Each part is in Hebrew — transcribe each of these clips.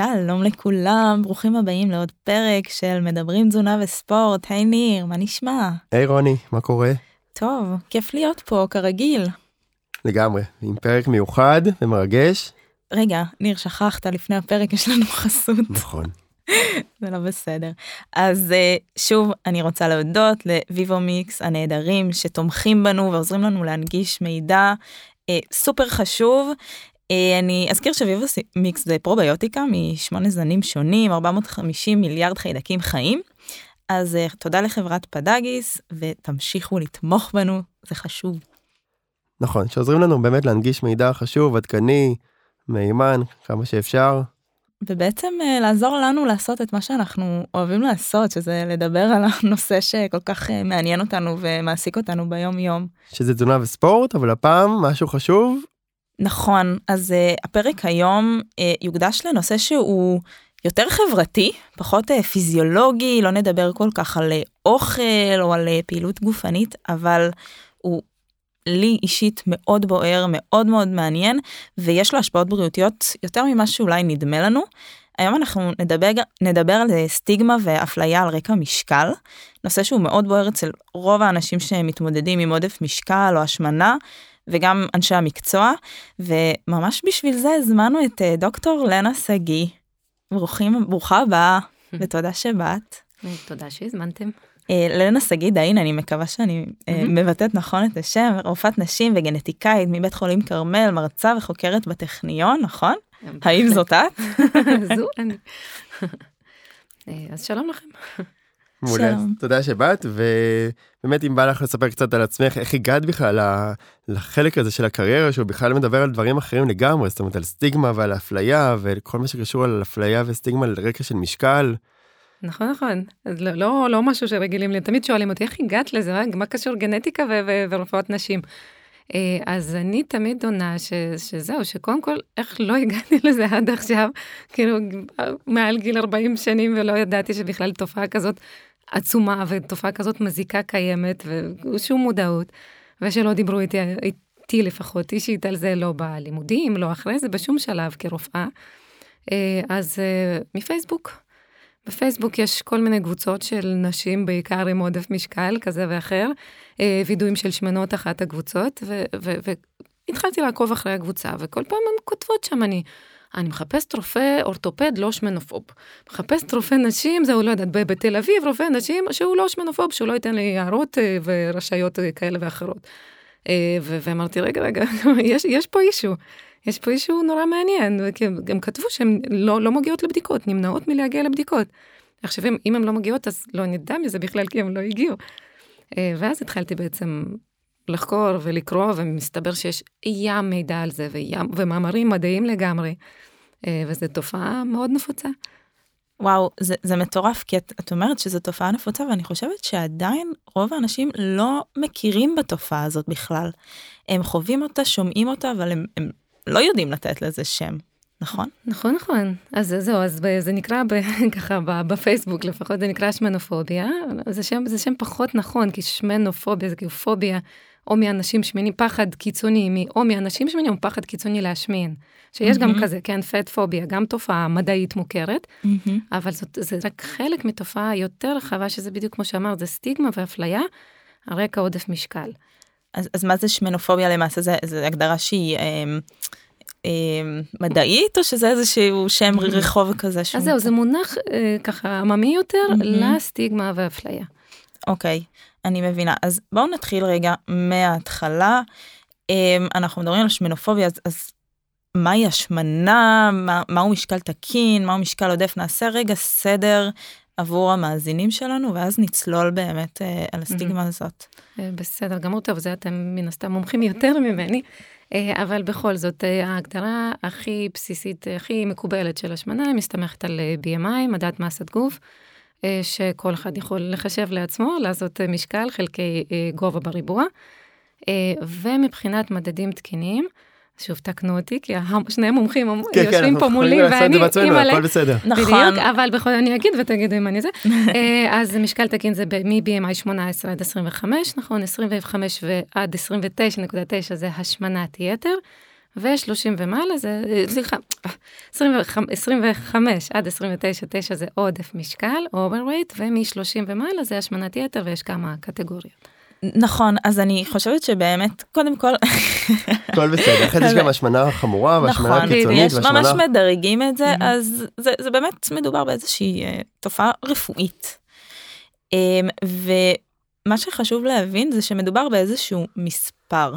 שלום לכולם, ברוכים הבאים לעוד פרק של מדברים תזונה וספורט. היי ניר, מה נשמע? היי רוני, מה קורה? טוב, כיף להיות פה, כרגיל. לגמרי, עם פרק מיוחד ומרגש. רגע, ניר, שכחת, לפני הפרק יש לנו חסות. נכון. זה לא בסדר. אז אה, שוב, אני רוצה להודות לוויבו מיקס הנהדרים שתומכים בנו ועוזרים לנו להנגיש מידע אה, סופר חשוב. אה, אני אזכיר שוויבו מיקס זה פרוביוטיקה משמונה זנים שונים, 450 מיליארד חיידקים חיים. אז תודה לחברת פדאגיס ותמשיכו לתמוך בנו, זה חשוב. נכון, שעוזרים לנו באמת להנגיש מידע חשוב, עדכני, מהימן, כמה שאפשר. ובעצם uh, לעזור לנו לעשות את מה שאנחנו אוהבים לעשות, שזה לדבר על הנושא שכל כך מעניין אותנו ומעסיק אותנו ביום יום. שזה תזונה וספורט, אבל הפעם משהו חשוב. נכון, אז uh, הפרק היום uh, יוקדש לנושא שהוא יותר חברתי, פחות uh, פיזיולוגי, לא נדבר כל כך על אוכל או על פעילות גופנית, אבל הוא לי אישית מאוד בוער, מאוד מאוד מעניין, ויש לו השפעות בריאותיות יותר ממה שאולי נדמה לנו. היום אנחנו נדבר, נדבר על סטיגמה ואפליה על רקע משקל, נושא שהוא מאוד בוער אצל רוב האנשים שמתמודדים עם עודף משקל או השמנה, וגם אנשי המקצוע, וממש בשביל זה הזמנו את אה, דוקטור לנה שגיא. ברוכים, ברוכה הבאה, ותודה שבאת. תודה שהזמנתם. אה, לנה שגיא דאין, אני מקווה שאני אה, מבטאת נכון את השם, רופאת נשים וגנטיקאית מבית חולים כרמל, מרצה וחוקרת בטכניון, נכון? האם זאת את? זו אני. אז שלום לכם. מעולה, תודה שבאת, ובאמת אם בא לך לספר קצת על עצמך, איך הגעת בכלל לחלק הזה של הקריירה, שהוא בכלל מדבר על דברים אחרים לגמרי, זאת אומרת על סטיגמה ועל אפליה, וכל מה שקשור על אפליה וסטיגמה על רקע של משקל. נכון, נכון. אז לא, לא, לא משהו שרגילים לי, תמיד שואלים אותי, איך הגעת לזה? מה, מה קשור גנטיקה ו- ו- ורפואת נשים? אה, אז אני תמיד עונה ש- שזהו, שקודם כל, איך לא הגעתי לזה עד עכשיו, כאילו, מעל גיל 40 שנים, ולא ידעתי שבכלל תופעה כזאת עצומה ותופעה כזאת מזיקה קיימת, ושום מודעות, ושלא דיברו איתי, איתי לפחות אישית על זה, לא בלימודים, לא אחרי זה, בשום שלב כרופאה. אה, אז אה, מפייסבוק. בפייסבוק יש כל מיני קבוצות של נשים, בעיקר עם עודף משקל כזה ואחר, אה, וידואים של שמנות אחת הקבוצות, והתחלתי לעקוב אחרי הקבוצה, וכל פעם הן כותבות שם, אני, אני מחפשת רופא אורתופד לא שמנופוב. מחפשת רופא נשים, זהו, לא יודעת, בתל אביב, רופא נשים שהוא לא שמנופוב, שהוא לא ייתן לי הערות אה, ורשאיות אה, כאלה ואחרות. ואמרתי, רגע, רגע, יש, יש פה אישו. יש פה אישו נורא מעניין, הם כתבו שהן לא, לא מגיעות לבדיקות, נמנעות מלהגיע לבדיקות. עכשיו, אם הן לא מגיעות, אז לא נדע מזה בכלל, כי הן לא הגיעו. אה, ואז התחלתי בעצם לחקור ולקרוא, ומסתבר שיש ים מידע על זה, וים, ומאמרים מדעיים לגמרי, אה, וזו תופעה מאוד נפוצה. וואו, זה, זה מטורף, כי את, את אומרת שזו תופעה נפוצה, ואני חושבת שעדיין רוב האנשים לא מכירים בתופעה הזאת בכלל. הם חווים אותה, שומעים אותה, אבל הם, הם לא יודעים לתת לזה שם. נכון? נכון, נכון. אז זהו, אז זה נקרא ב, ככה בפייסבוק לפחות, זה נקרא שמנופוביה. זה שם, זה שם פחות נכון, כי שמנופוביה זה כאילו פוביה, או מאנשים שמנים, פחד קיצוני, או מאנשים שמנים, או פחד קיצוני להשמין. שיש mm-hmm. גם כזה, כן, פט פוביה, גם תופעה מדעית מוכרת, mm-hmm. אבל זאת, זה רק חלק מתופעה יותר רחבה, שזה בדיוק כמו שאמרת, זה סטיגמה ואפליה על רקע עודף משקל. אז, אז מה זה שמנופוביה למעשה? זה, זה הגדרה שהיא... אה, אה, מדעית או שזה איזשהו שם רחוב כזה? אז זהו, זה מונח אה, ככה עממי יותר לסטיגמה ואפליה. אוקיי, אני מבינה. אז בואו נתחיל רגע מההתחלה. אה, אנחנו מדברים על שמנופוביה, אז, אז מהי השמנה, מה, מהו משקל תקין, מהו משקל עודף, נעשה רגע סדר עבור המאזינים שלנו, ואז נצלול באמת אה, על הסטיגמה הזאת. אה, בסדר גמור, טוב, זה אתם מן הסתם מומחים יותר ממני, אה, אבל בכל זאת, אה, ההגדרה הכי בסיסית, הכי מקובלת של השמנה, מסתמכת על אה, BMI, מדד מסת גוף, שכל אחד יכול לחשב לעצמו, לעשות אה, משקל חלקי אה, גובה בריבוע, אה, ומבחינת מדדים תקינים, שוב, תקנו אותי, כי שני המומחים כן, כן יושבים כן, פה מולי, ואני אימא'לה. הכל בסדר. נכון. בדיוק, אבל בכל זאת אני אגיד ותגידו אם אני זה. אה, אז משקל תקין זה מ-BMI 18 עד 25, נכון? 25 ועד 29.9 זה השמנת יתר, ו-30 ומעלה זה, סליחה, 25, 25 עד 29, 9 זה עודף משקל, overweight, ומ-30 ומעלה זה השמנת יתר ויש כמה קטגוריות. נכון, אז אני חושבת שבאמת, קודם כל... הכל בסדר, אחרי זה יש גם השמנה חמורה והשמנה נכון, קיצונית. נכון, ממש מדרגים את זה, אז זה, זה באמת מדובר באיזושהי uh, תופעה רפואית. Um, ומה שחשוב להבין זה שמדובר באיזשהו מספר.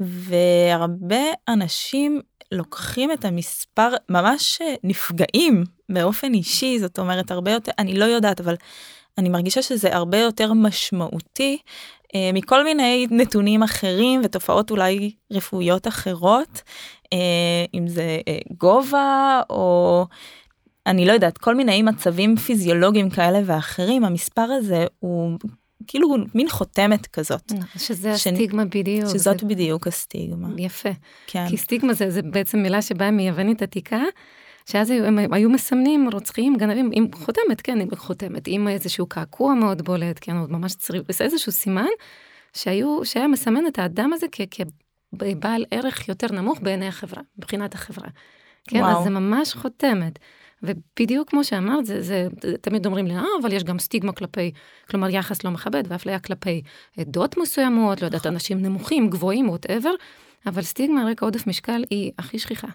והרבה אנשים לוקחים את המספר, ממש נפגעים באופן אישי, זאת אומרת הרבה יותר, אני לא יודעת, אבל אני מרגישה שזה הרבה יותר משמעותי אה, מכל מיני נתונים אחרים ותופעות אולי רפואיות אחרות, אה, אם זה אה, גובה או אני לא יודעת, כל מיני מצבים פיזיולוגיים כאלה ואחרים, המספר הזה הוא כאילו מין חותמת כזאת. שזה הסטיגמה ש... בדיוק. שזאת זה... בדיוק הסטיגמה. יפה. כן. כי סטיגמה זה, זה בעצם מילה שבאה מיוונית עתיקה. שאז הם, הם היו מסמנים רוצחים גנבים עם חותמת כן עם חותמת עם איזשהו קעקוע מאוד בולט כן ממש צריך איזשהו סימן שהיו שהיה מסמן את האדם הזה כ, כבעל ערך יותר נמוך בעיני החברה מבחינת החברה. כן וואו. אז זה ממש חותמת. ובדיוק כמו שאמרת, זה, זה, זה תמיד אומרים לי, אה, אבל יש גם סטיגמה כלפי, כלומר יחס לא מכבד ואפליה כלפי עדות מסוימות, לא יודעת, נכון. אנשים נמוכים, גבוהים, ווטאבר, אבל סטיגמה על רקע עודף משקל היא הכי שכיחה.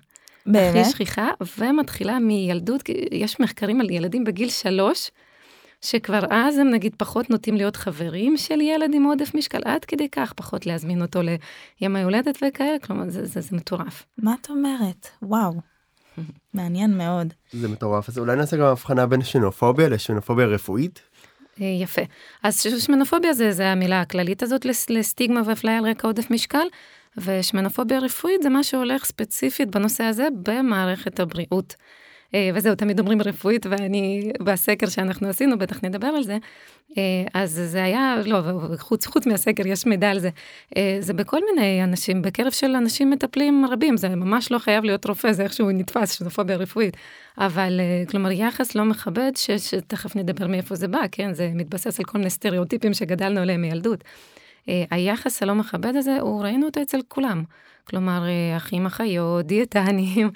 באמת? הכי שכיחה, ומתחילה מילדות, יש מחקרים על ילדים בגיל שלוש, שכבר אז הם נגיד פחות נוטים להיות חברים של ילד עם עודף משקל, עד כדי כך פחות להזמין אותו ליום ההולדת וכאלה, כלומר זה, זה, זה מטורף. מה את אומרת? וואו. מעניין מאוד. זה מטורף, אז אולי נעשה גם הבחנה בין שינופוביה לשינופוביה רפואית? אה, יפה. אז שמנופוביה זה, זה המילה הכללית הזאת לסטיגמה ואפליה על רקע עודף משקל, ושמנופוביה רפואית זה מה שהולך ספציפית בנושא הזה במערכת הבריאות. אה, וזהו, תמיד אומרים רפואית, ואני, בסקר שאנחנו עשינו, בטח נדבר על זה, אה, אז זה היה, לא, חוץ, חוץ מהסקר יש מידע על זה, אה, זה בכל מיני אנשים, בקרב של אנשים מטפלים רבים, זה ממש לא חייב להיות רופא, זה איכשהו נתפס, שנופוביה רפואית, אבל כלומר יחס לא מכבד, ש, שתכף נדבר מאיפה זה בא, כן, זה מתבסס על כל מיני סטריאוטיפים שגדלנו עליהם מילדות. היחס הלא מכבד הזה, הוא ראינו אותו אצל כולם. כלומר, אחים, אחיות, דיאטנים,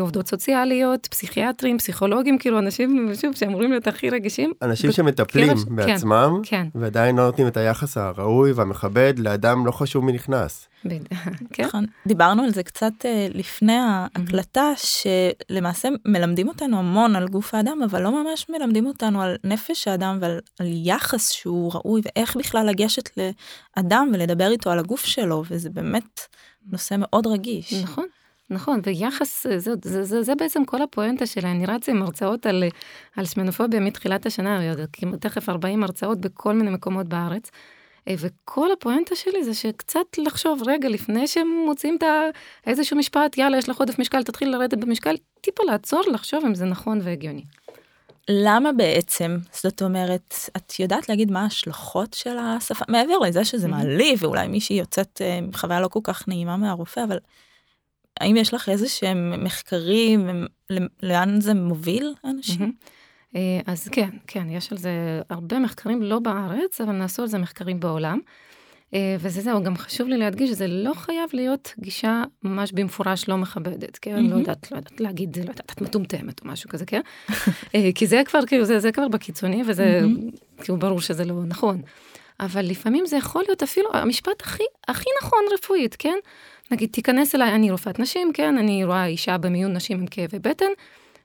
עובדות סוציאליות, פסיכיאטרים, פסיכולוגים, כאילו אנשים, שוב, שאמורים להיות הכי רגישים. אנשים שמטפלים כן, בעצמם, כן. ועדיין לא נותנים את היחס הראוי והמכבד לאדם לא חשוב מי נכנס. כן. נכון. דיברנו על זה קצת אה, לפני ההקלטה, שלמעשה מלמדים אותנו המון על גוף האדם, אבל לא ממש מלמדים אותנו על נפש האדם ועל על יחס שהוא ראוי, ואיך בכלל לגשת לאדם ולדבר איתו על הגוף שלו, וזה באמת נושא מאוד רגיש. נכון. נכון, ויחס, זה, זה, זה, זה זה בעצם כל הפואנטה שלה, אני רצה עם הרצאות על, על שמנופוביה מתחילת השנה, תכף 40 הרצאות בכל מיני מקומות בארץ. אה, וכל הפואנטה שלי זה שקצת לחשוב רגע לפני שהם מוצאים את איזשהו משפט, יאללה, יש לך עודף משקל, תתחיל לרדת במשקל, טיפה לעצור, לחשוב אם זה נכון והגיוני. למה בעצם, זאת אומרת, את יודעת להגיד מה ההשלכות של השפה, מעבר לזה שזה מעליב, ואולי מישהי יוצאת אה, עם חוויה לא כל כך נעימה מהרופא, אבל האם יש לך איזה שהם מחקרים, לאן זה מוביל אנשים? אה, אז כן, כן, יש על זה הרבה מחקרים, לא בארץ, אבל נעשו על זה מחקרים בעולם. אה, וזה זהו, גם חשוב לי להדגיש שזה לא חייב להיות גישה ממש במפורש לא מכבדת, כן? Mm-hmm. לא יודעת, לא יודעת להגיד, לא יודעת, את מטומטמת או משהו כזה, כן? אה, כי זה כבר, כאילו, זה, זה כבר בקיצוני, וזה, mm-hmm. כאילו, ברור שזה לא נכון. אבל לפעמים זה יכול להיות אפילו המשפט הכי, הכי נכון רפואית, כן? נגיד, תיכנס אליי, אני רופאת נשים, כן, אני רואה אישה במיון נשים עם כאבי בטן,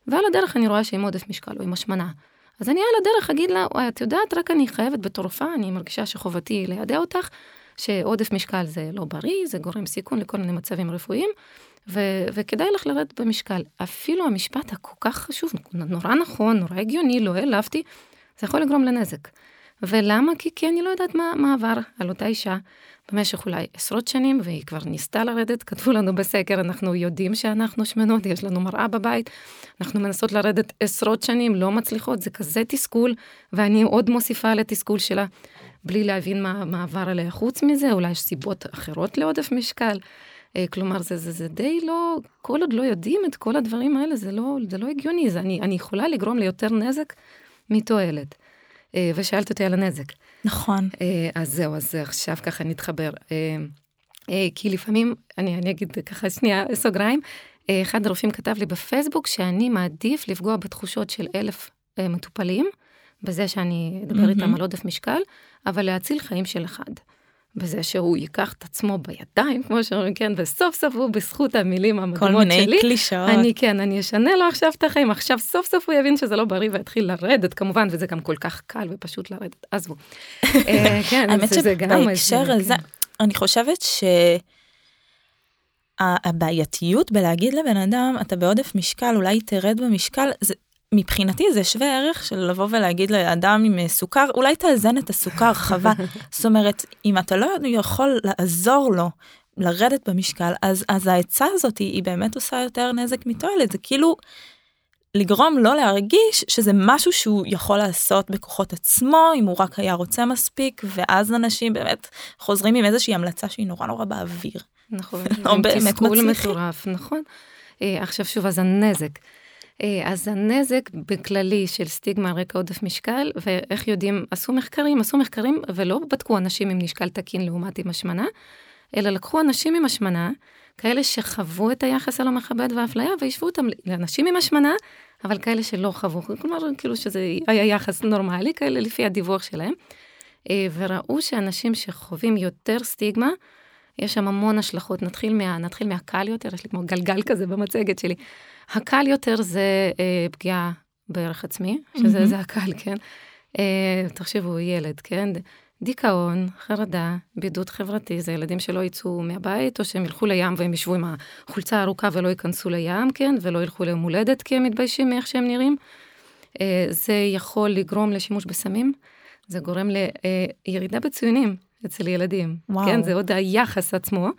ועל הדרך אני רואה שהיא עם עודף משקל או עם השמנה. אז אני על הדרך אגיד לה, את יודעת, רק אני חייבת בתור רופאה, אני מרגישה שחובתי לידע אותך, שעודף משקל זה לא בריא, זה גורם סיכון לכל מיני מצבים רפואיים, ו- וכדאי לך לרדת במשקל. אפילו המשפט הכל כך חשוב, נורא נכון, נורא הגיוני, לא העלבתי, זה יכול לגרום לנזק. ולמה? כי, כי אני לא יודעת מה, מה עבר על אותה אישה במשך אולי עשרות שנים, והיא כבר ניסתה לרדת, כתבו לנו בסקר, אנחנו יודעים שאנחנו שמנות, יש לנו מראה בבית, אנחנו מנסות לרדת עשרות שנים, לא מצליחות, זה כזה תסכול, ואני עוד מוסיפה לתסכול שלה, בלי להבין מה, מה עבר עליה. חוץ מזה, אולי יש סיבות אחרות לעודף משקל. אה, כלומר, זה, זה, זה די לא, כל עוד לא יודעים את כל הדברים האלה, זה לא, זה לא הגיוני, זה, אני, אני יכולה לגרום ליותר נזק מתועלת. אה, ושאלת אותי על הנזק. נכון. אה, אז זהו, אז עכשיו ככה נתחבר. אה, כי לפעמים, אני, אני אגיד ככה שנייה סוגריים, אחד הרופאים כתב לי בפייסבוק שאני מעדיף לפגוע בתחושות של אלף מטופלים, בזה שאני אדבר mm-hmm. איתם על עודף משקל, אבל להציל חיים של אחד. בזה שהוא ייקח את עצמו בידיים, כמו שאומרים, כן, וסוף סוף הוא בזכות המילים המדהימות שלי. כל מיני קלישאות. אני, כן, אני אשנה לו עכשיו את החיים, עכשיו סוף סוף הוא יבין שזה לא בריא ויתחיל לרדת, כמובן, וזה גם כל כך קל ופשוט לרדת, עזבו. אה, כן, האמת שבהקשר הזה, כן. אני חושבת ש... הבעייתיות בלהגיד לבן אדם אתה בעודף משקל אולי תרד במשקל זה מבחינתי זה שווה ערך של לבוא ולהגיד לאדם עם סוכר, אולי תאזן את הסוכר, חווה. זאת אומרת, אם אתה לא יכול לעזור לו לרדת במשקל, אז, אז העצה הזאת היא, היא באמת עושה יותר נזק מתועלת. זה כאילו לגרום לא להרגיש שזה משהו שהוא יכול לעשות בכוחות עצמו, אם הוא רק היה רוצה מספיק, ואז אנשים באמת חוזרים עם איזושהי המלצה שהיא נורא נורא באוויר. נכון, לא באמת מצליחים. מטורף, נכון. אה, עכשיו שוב, אז הנזק. אה, אז הנזק בכללי של סטיגמה על רקע עודף משקל, ואיך יודעים, עשו מחקרים, עשו מחקרים ולא בדקו אנשים עם משקל תקין לעומת עם השמנה, אלא לקחו אנשים עם השמנה, כאלה שחוו את היחס הלא מכבד והאפליה, והשוו אותם לאנשים עם השמנה, אבל כאלה שלא חוו, כלומר, כאילו שזה היה יחס נורמלי, כאלה לפי הדיווח שלהם. אה, וראו שאנשים שחווים יותר סטיגמה, יש שם המון השלכות. נתחיל, מה, נתחיל מהקל יותר, יש לי כמו גלגל כזה במצגת שלי. הקל יותר זה אה, פגיעה בערך עצמי, שזה mm-hmm. הקל, כן? אה, תחשבו, ילד, כן? דיכאון, חרדה, בידוד חברתי, זה ילדים שלא יצאו מהבית, או שהם ילכו לים והם ישבו עם החולצה הארוכה ולא ייכנסו לים, כן? ולא ילכו ליום הולדת כי הם מתביישים מאיך שהם נראים. אה, זה יכול לגרום לשימוש בסמים, זה גורם לירידה אה, בציונים אצל ילדים. וואו. כן, זה עוד היחס עצמו.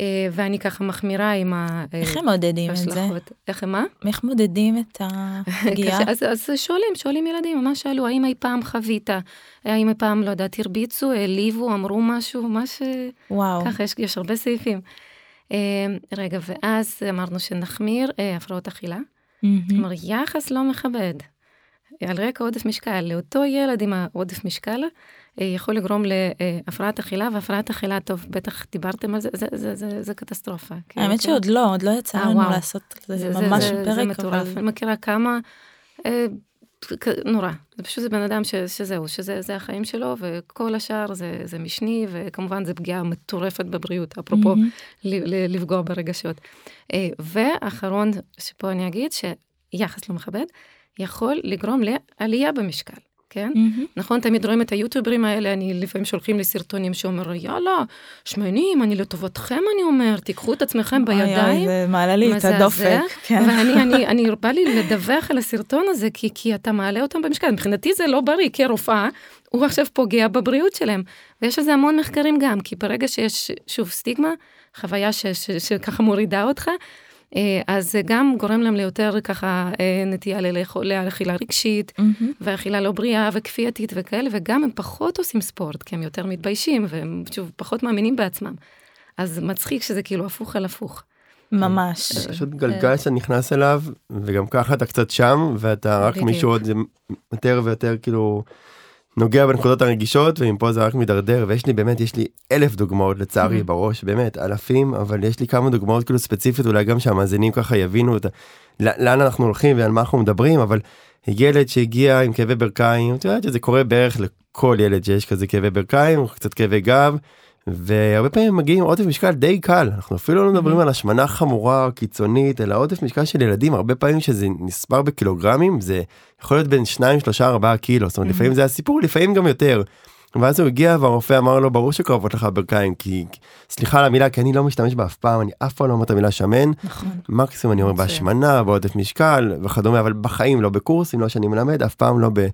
אה, ואני ככה מחמירה עם ההשלכות. אה, איך הם מודדים את זה? איך הם מה? איך מודדים את הפגיעה? אז, אז שואלים, שואלים ילדים, מה שאלו, האם אי פעם חווית? האם אי פעם, לא יודעת, הרביצו, העליבו, אמרו משהו, מה ש... וואו. ככה, יש, יש הרבה סעיפים. אה, רגע, ואז אמרנו שנחמיר הפרעות אכילה. כלומר, יחס לא מכבד. על רקע עודף משקל, לאותו ילד עם העודף משקל, יכול לגרום להפרעת אכילה, והפרעת אכילה, טוב, בטח דיברתם על זה, זה, זה, זה, זה קטסטרופה. האמת כן? שעוד לא, עוד לא יצא אה, לנו לעשות זה, זה ממש זה, פרק. זה מטורף, אבל... אני מכירה כמה, אה, נורא. זה פשוט זה בן אדם ש, שזהו, שזה החיים שלו, וכל השאר זה, זה משני, וכמובן זה פגיעה מטורפת בבריאות, אפרופו mm-hmm. לפגוע ברגשות. אה, ואחרון, שפה אני אגיד, שיחס לא מכבד, יכול לגרום לעלייה במשקל. כן? Mm-hmm. נכון, תמיד רואים את היוטיוברים האלה, אני לפעמים שולחים לי סרטונים שאומר, יאללה, שמנים, אני לטובתכם, אני אומר, תיקחו את עצמכם בידיים. זה מעלה לי את הדופק, כן. ואני, אני, אני, בא לי לדווח על הסרטון הזה, כי, כי אתה מעלה אותם במשקל. מבחינתי זה לא בריא, כרופאה, הוא עכשיו פוגע בבריאות שלהם. ויש על זה המון מחקרים גם, כי ברגע שיש, שוב, סטיגמה, חוויה ש, ש, שככה מורידה אותך, אז זה גם גורם להם ליותר ככה אה, נטייה לאכילה רגשית, mm-hmm. ואכילה לא בריאה וכפייתית וכאלה, וגם הם פחות עושים ספורט, כי הם יותר מתביישים, והם שוב פחות מאמינים בעצמם. אז מצחיק שזה כאילו הפוך על הפוך. ממש. פשוט גלגל שאתה נכנס אליו, וגם ככה אתה קצת שם, ואתה רק מישהו עוד יותר ויותר כאילו נוגע בנקודות הרגישות ומפה זה רק מידרדר ויש לי באמת יש לי אלף דוגמאות לצערי mm-hmm. בראש באמת אלפים אבל יש לי כמה דוגמאות כאילו ספציפית אולי גם שהמאזינים ככה יבינו את לאן אנחנו הולכים ועל מה אנחנו מדברים אבל ילד שהגיע עם כאבי ברכיים את יודעת שזה קורה בערך לכל ילד שיש כזה כאבי ברכיים קצת כאבי גב והרבה פעמים מגיעים עודף משקל די קל אנחנו אפילו לא מדברים. על השמנה חמורה קיצונית אלא עודף משקל של ילדים הרבה פעמים שזה נספר בקילוגרמים זה יכול להיות בין 2 3 4 קילו זאת אומרת. לפעמים זה הסיפור לפעמים גם יותר. ואז הוא הגיע והרופא אמר לו ברור שכואבות לך ברכיים כי סליחה על המילה כי אני לא משתמש בה אף פעם אני אף פעם לא אומר את המילה שמן נכון. מקסימום אני אומר בהשמנה בעודף משקל וכדומה אבל בחיים לא בקורסים לא שאני מלמד אף פעם לא ב...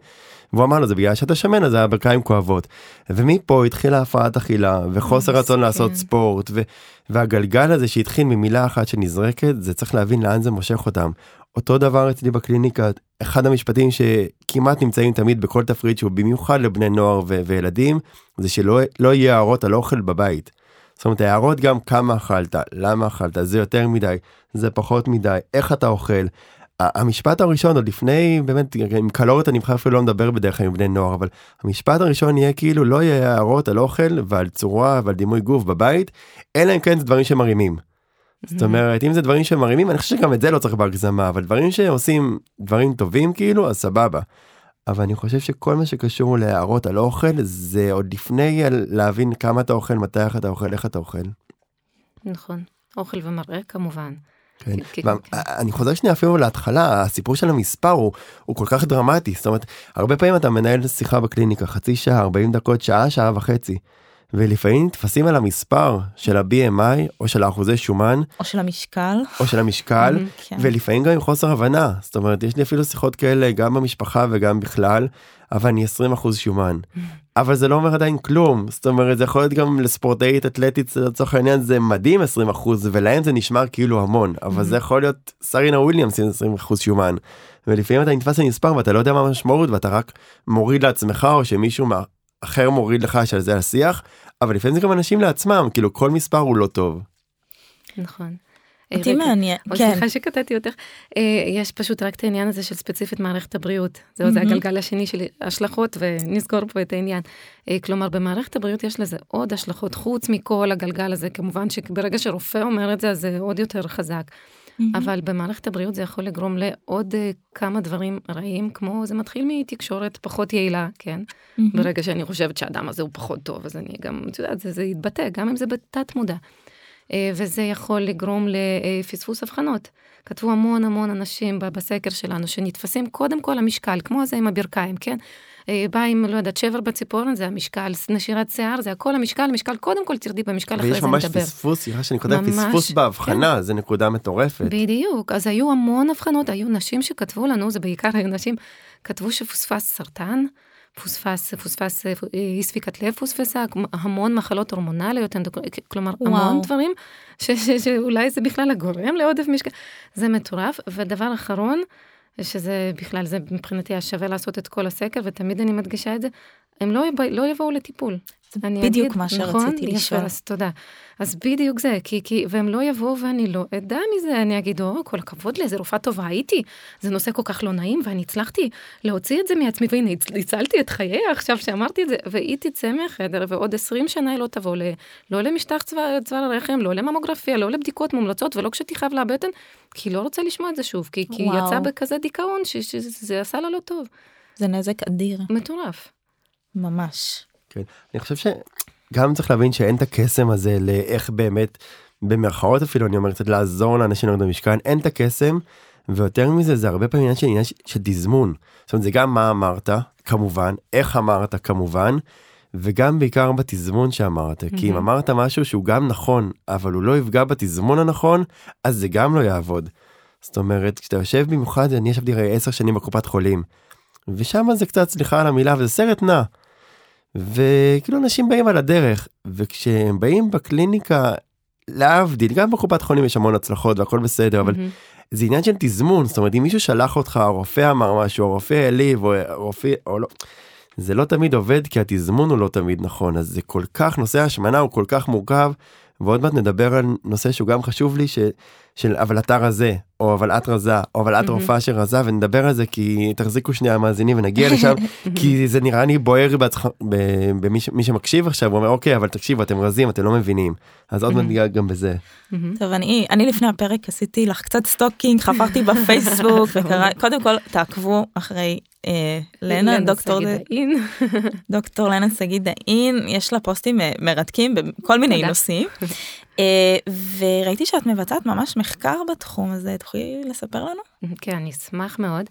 והוא אמר לו זה בגלל שאתה שמן אז הברכיים כואבות. ומפה התחילה הפרעת אכילה וחוסר רצון לעשות ספורט ו- והגלגל הזה שהתחיל ממילה אחת שנזרקת זה צריך להבין לאן זה מושך אותם. אותו דבר אצלי בקליניקה אחד המשפטים שכמעט נמצאים תמיד בכל תפריט שהוא במיוחד לבני נוער ו- וילדים זה שלא לא יהיה הערות על אוכל בבית. זאת אומרת הערות גם כמה אכלת למה אכלת זה יותר מדי זה פחות מדי איך אתה אוכל המשפט הראשון עוד לפני באמת עם קלוריות אני בכלל אפילו לא מדבר בדרך כלל עם בני נוער אבל המשפט הראשון יהיה כאילו לא יהיה הערות על אוכל ועל צורה ועל דימוי גוף בבית אלא אם כן זה דברים שמרימים. זאת אומרת אם זה דברים שמרימים אני חושב שגם את זה לא צריך בהגזמה אבל דברים שעושים דברים טובים כאילו אז סבבה. אבל אני חושב שכל מה שקשור להערות על אוכל זה עוד לפני להבין כמה אתה אוכל מתי אתה אוכל איך אתה אוכל. נכון אוכל ומראה כמובן. כן. כן, כן. אני חוזר שנייה אפילו להתחלה הסיפור של המספר הוא, הוא כל כך דרמטי זאת אומרת הרבה פעמים אתה מנהל שיחה בקליניקה חצי שעה 40 דקות שעה שעה וחצי. ולפעמים נתפסים על המספר של ה-BMI או של האחוזי שומן או של המשקל או של המשקל כן. ולפעמים גם עם חוסר הבנה זאת אומרת יש לי אפילו שיחות כאלה גם במשפחה וגם בכלל אבל אני 20 אחוז שומן אבל זה לא אומר עדיין כלום זאת אומרת זה יכול להיות גם לספורטאית אתלטית לצורך העניין זה מדהים 20 אחוז ולהם זה נשמע כאילו המון אבל זה יכול להיות סרינה וויליאמס עם 20 אחוז שומן. ולפעמים אתה נתפס למספר ואתה לא יודע מה המשמעות ואתה רק מוריד לעצמך או שמישהו אחר מוריד לך שעל זה השיח אבל לפעמים זה גם אנשים לעצמם כאילו כל מספר הוא לא טוב. נכון. אותי מעניין, כן. סליחה שקטעתי אותך, אה, יש פשוט רק את העניין הזה של ספציפית מערכת הבריאות. זהו, זה הגלגל השני של השלכות ונסגור פה את העניין. אה, כלומר, במערכת הבריאות יש לזה עוד השלכות חוץ מכל הגלגל הזה, כמובן שברגע שרופא אומר את זה, אז זה עוד יותר חזק. אבל במערכת הבריאות זה יכול לגרום לעוד uh, כמה דברים רעים, כמו זה מתחיל מתקשורת פחות יעילה, כן? ברגע שאני חושבת שהאדם הזה הוא פחות טוב, אז אני גם, את יודעת, זה, זה יתבטא, גם אם זה בתת מודע. Uh, וזה יכול לגרום לפספוס אבחנות. כתבו המון המון אנשים בסקר שלנו שנתפסים קודם כל המשקל, כמו זה עם הברכיים, כן? אה, בא עם, לא יודעת, שבר בציפורן, זה המשקל, נשירת שיער, זה הכל המשקל, משקל, קודם כל תרדי במשקל, אחרי זה נדבר. ויש ממש פספוס, סליחה שאני כותב פספוס בהבחנה, כן. זה נקודה מטורפת. בדיוק, אז היו המון הבחנות, היו נשים שכתבו לנו, זה בעיקר היו נשים, כתבו שפוספס סרטן, פוספס, פוספס, אי ספיקת לב פוספסה, המון מחלות הורמונליות, כלומר וואו. המון דברים ש, ש, שאולי זה בכלל הגורם לעודף משקל, זה מטורף. ודבר אחרון, שזה בכלל, זה מבחינתי היה שווה לעשות את כל הסקר, ותמיד אני מדגישה את זה, הם לא, יבוא, לא יבואו לטיפול. זה בדיוק אגיד, מה שרציתי נכון? לשאול. אז תודה. אז בדיוק זה, כי, כי, והם לא יבואו ואני לא אדע מזה, אני אגיד, או, כל הכבוד לי, איזה רופאה טובה הייתי, זה נושא כל כך לא נעים, ואני הצלחתי להוציא את זה מעצמי, והנה, הצלתי את חיי עכשיו שאמרתי את זה, והיא תצא מהחדר, ועוד 20 שנה היא לא תבוא ל, לא למשטח צוואר, צוואר הרחם, לא לממוגרפיה, לא לבדיקות מומלצות, ולא כשתכאב לה הבטן, כי היא לא רוצה לשמוע את זה שוב, כי, כי היא יצאה בכזה דיכאון, שזה עשה לה לא טוב. זה נזק אדיר. מטורף. ממש. כן, אני חושב שגם צריך להבין שאין את הקסם הזה לאיך באמת, במרכאות אפילו אני אומר קצת לעזור לאנשים לרדת במשכן, אין את הקסם, ויותר מזה זה הרבה פעמים עניין של עניין של תזמון. זאת אומרת זה גם מה אמרת, כמובן, איך אמרת כמובן, וגם בעיקר בתזמון שאמרת, mm-hmm. כי אם אמרת משהו שהוא גם נכון, אבל הוא לא יפגע בתזמון הנכון, אז זה גם לא יעבוד. זאת אומרת, כשאתה יושב במיוחד, אני ישבתי הרי עשר שנים בקופת חולים, ושם זה קצת, סליחה על המילה, וזה סרט נע. וכאילו אנשים באים על הדרך וכשהם באים בקליניקה להבדיל גם בקופת חולים יש המון הצלחות והכל בסדר אבל mm-hmm. זה עניין של תזמון זאת אומרת אם מישהו שלח אותך הרופא אמר משהו הרופא העליב או הרופא או לא. זה לא תמיד עובד כי התזמון הוא לא תמיד נכון אז זה כל כך נושא השמנה הוא כל כך מורכב ועוד מעט נדבר על נושא שהוא גם חשוב לי ש, של אבל אתה רזה או אבל את רזה או אבל את רופאה שרזה ונדבר על זה כי תחזיקו שנייה המאזינים ונגיע לשם כי זה נראה לי בוער במי שמקשיב עכשיו הוא אומר אוקיי אבל תקשיבו אתם רזים אתם לא מבינים. אז עוד מעט ניגע גם בזה. טוב אני אני לפני הפרק עשיתי לך קצת stalking חפרתי בפייסבוק וקרא קודם כל תעקבו אחרי אה, לנה דוקטור דוקטור לנה שגיא דאין יש לה פוסטים אה, מרתקים בכל מיני נושאים וראיתי שאת מבצעת ממש מחקר בתחום הזה תוכלי לספר לנו? כן אני אשמח מאוד.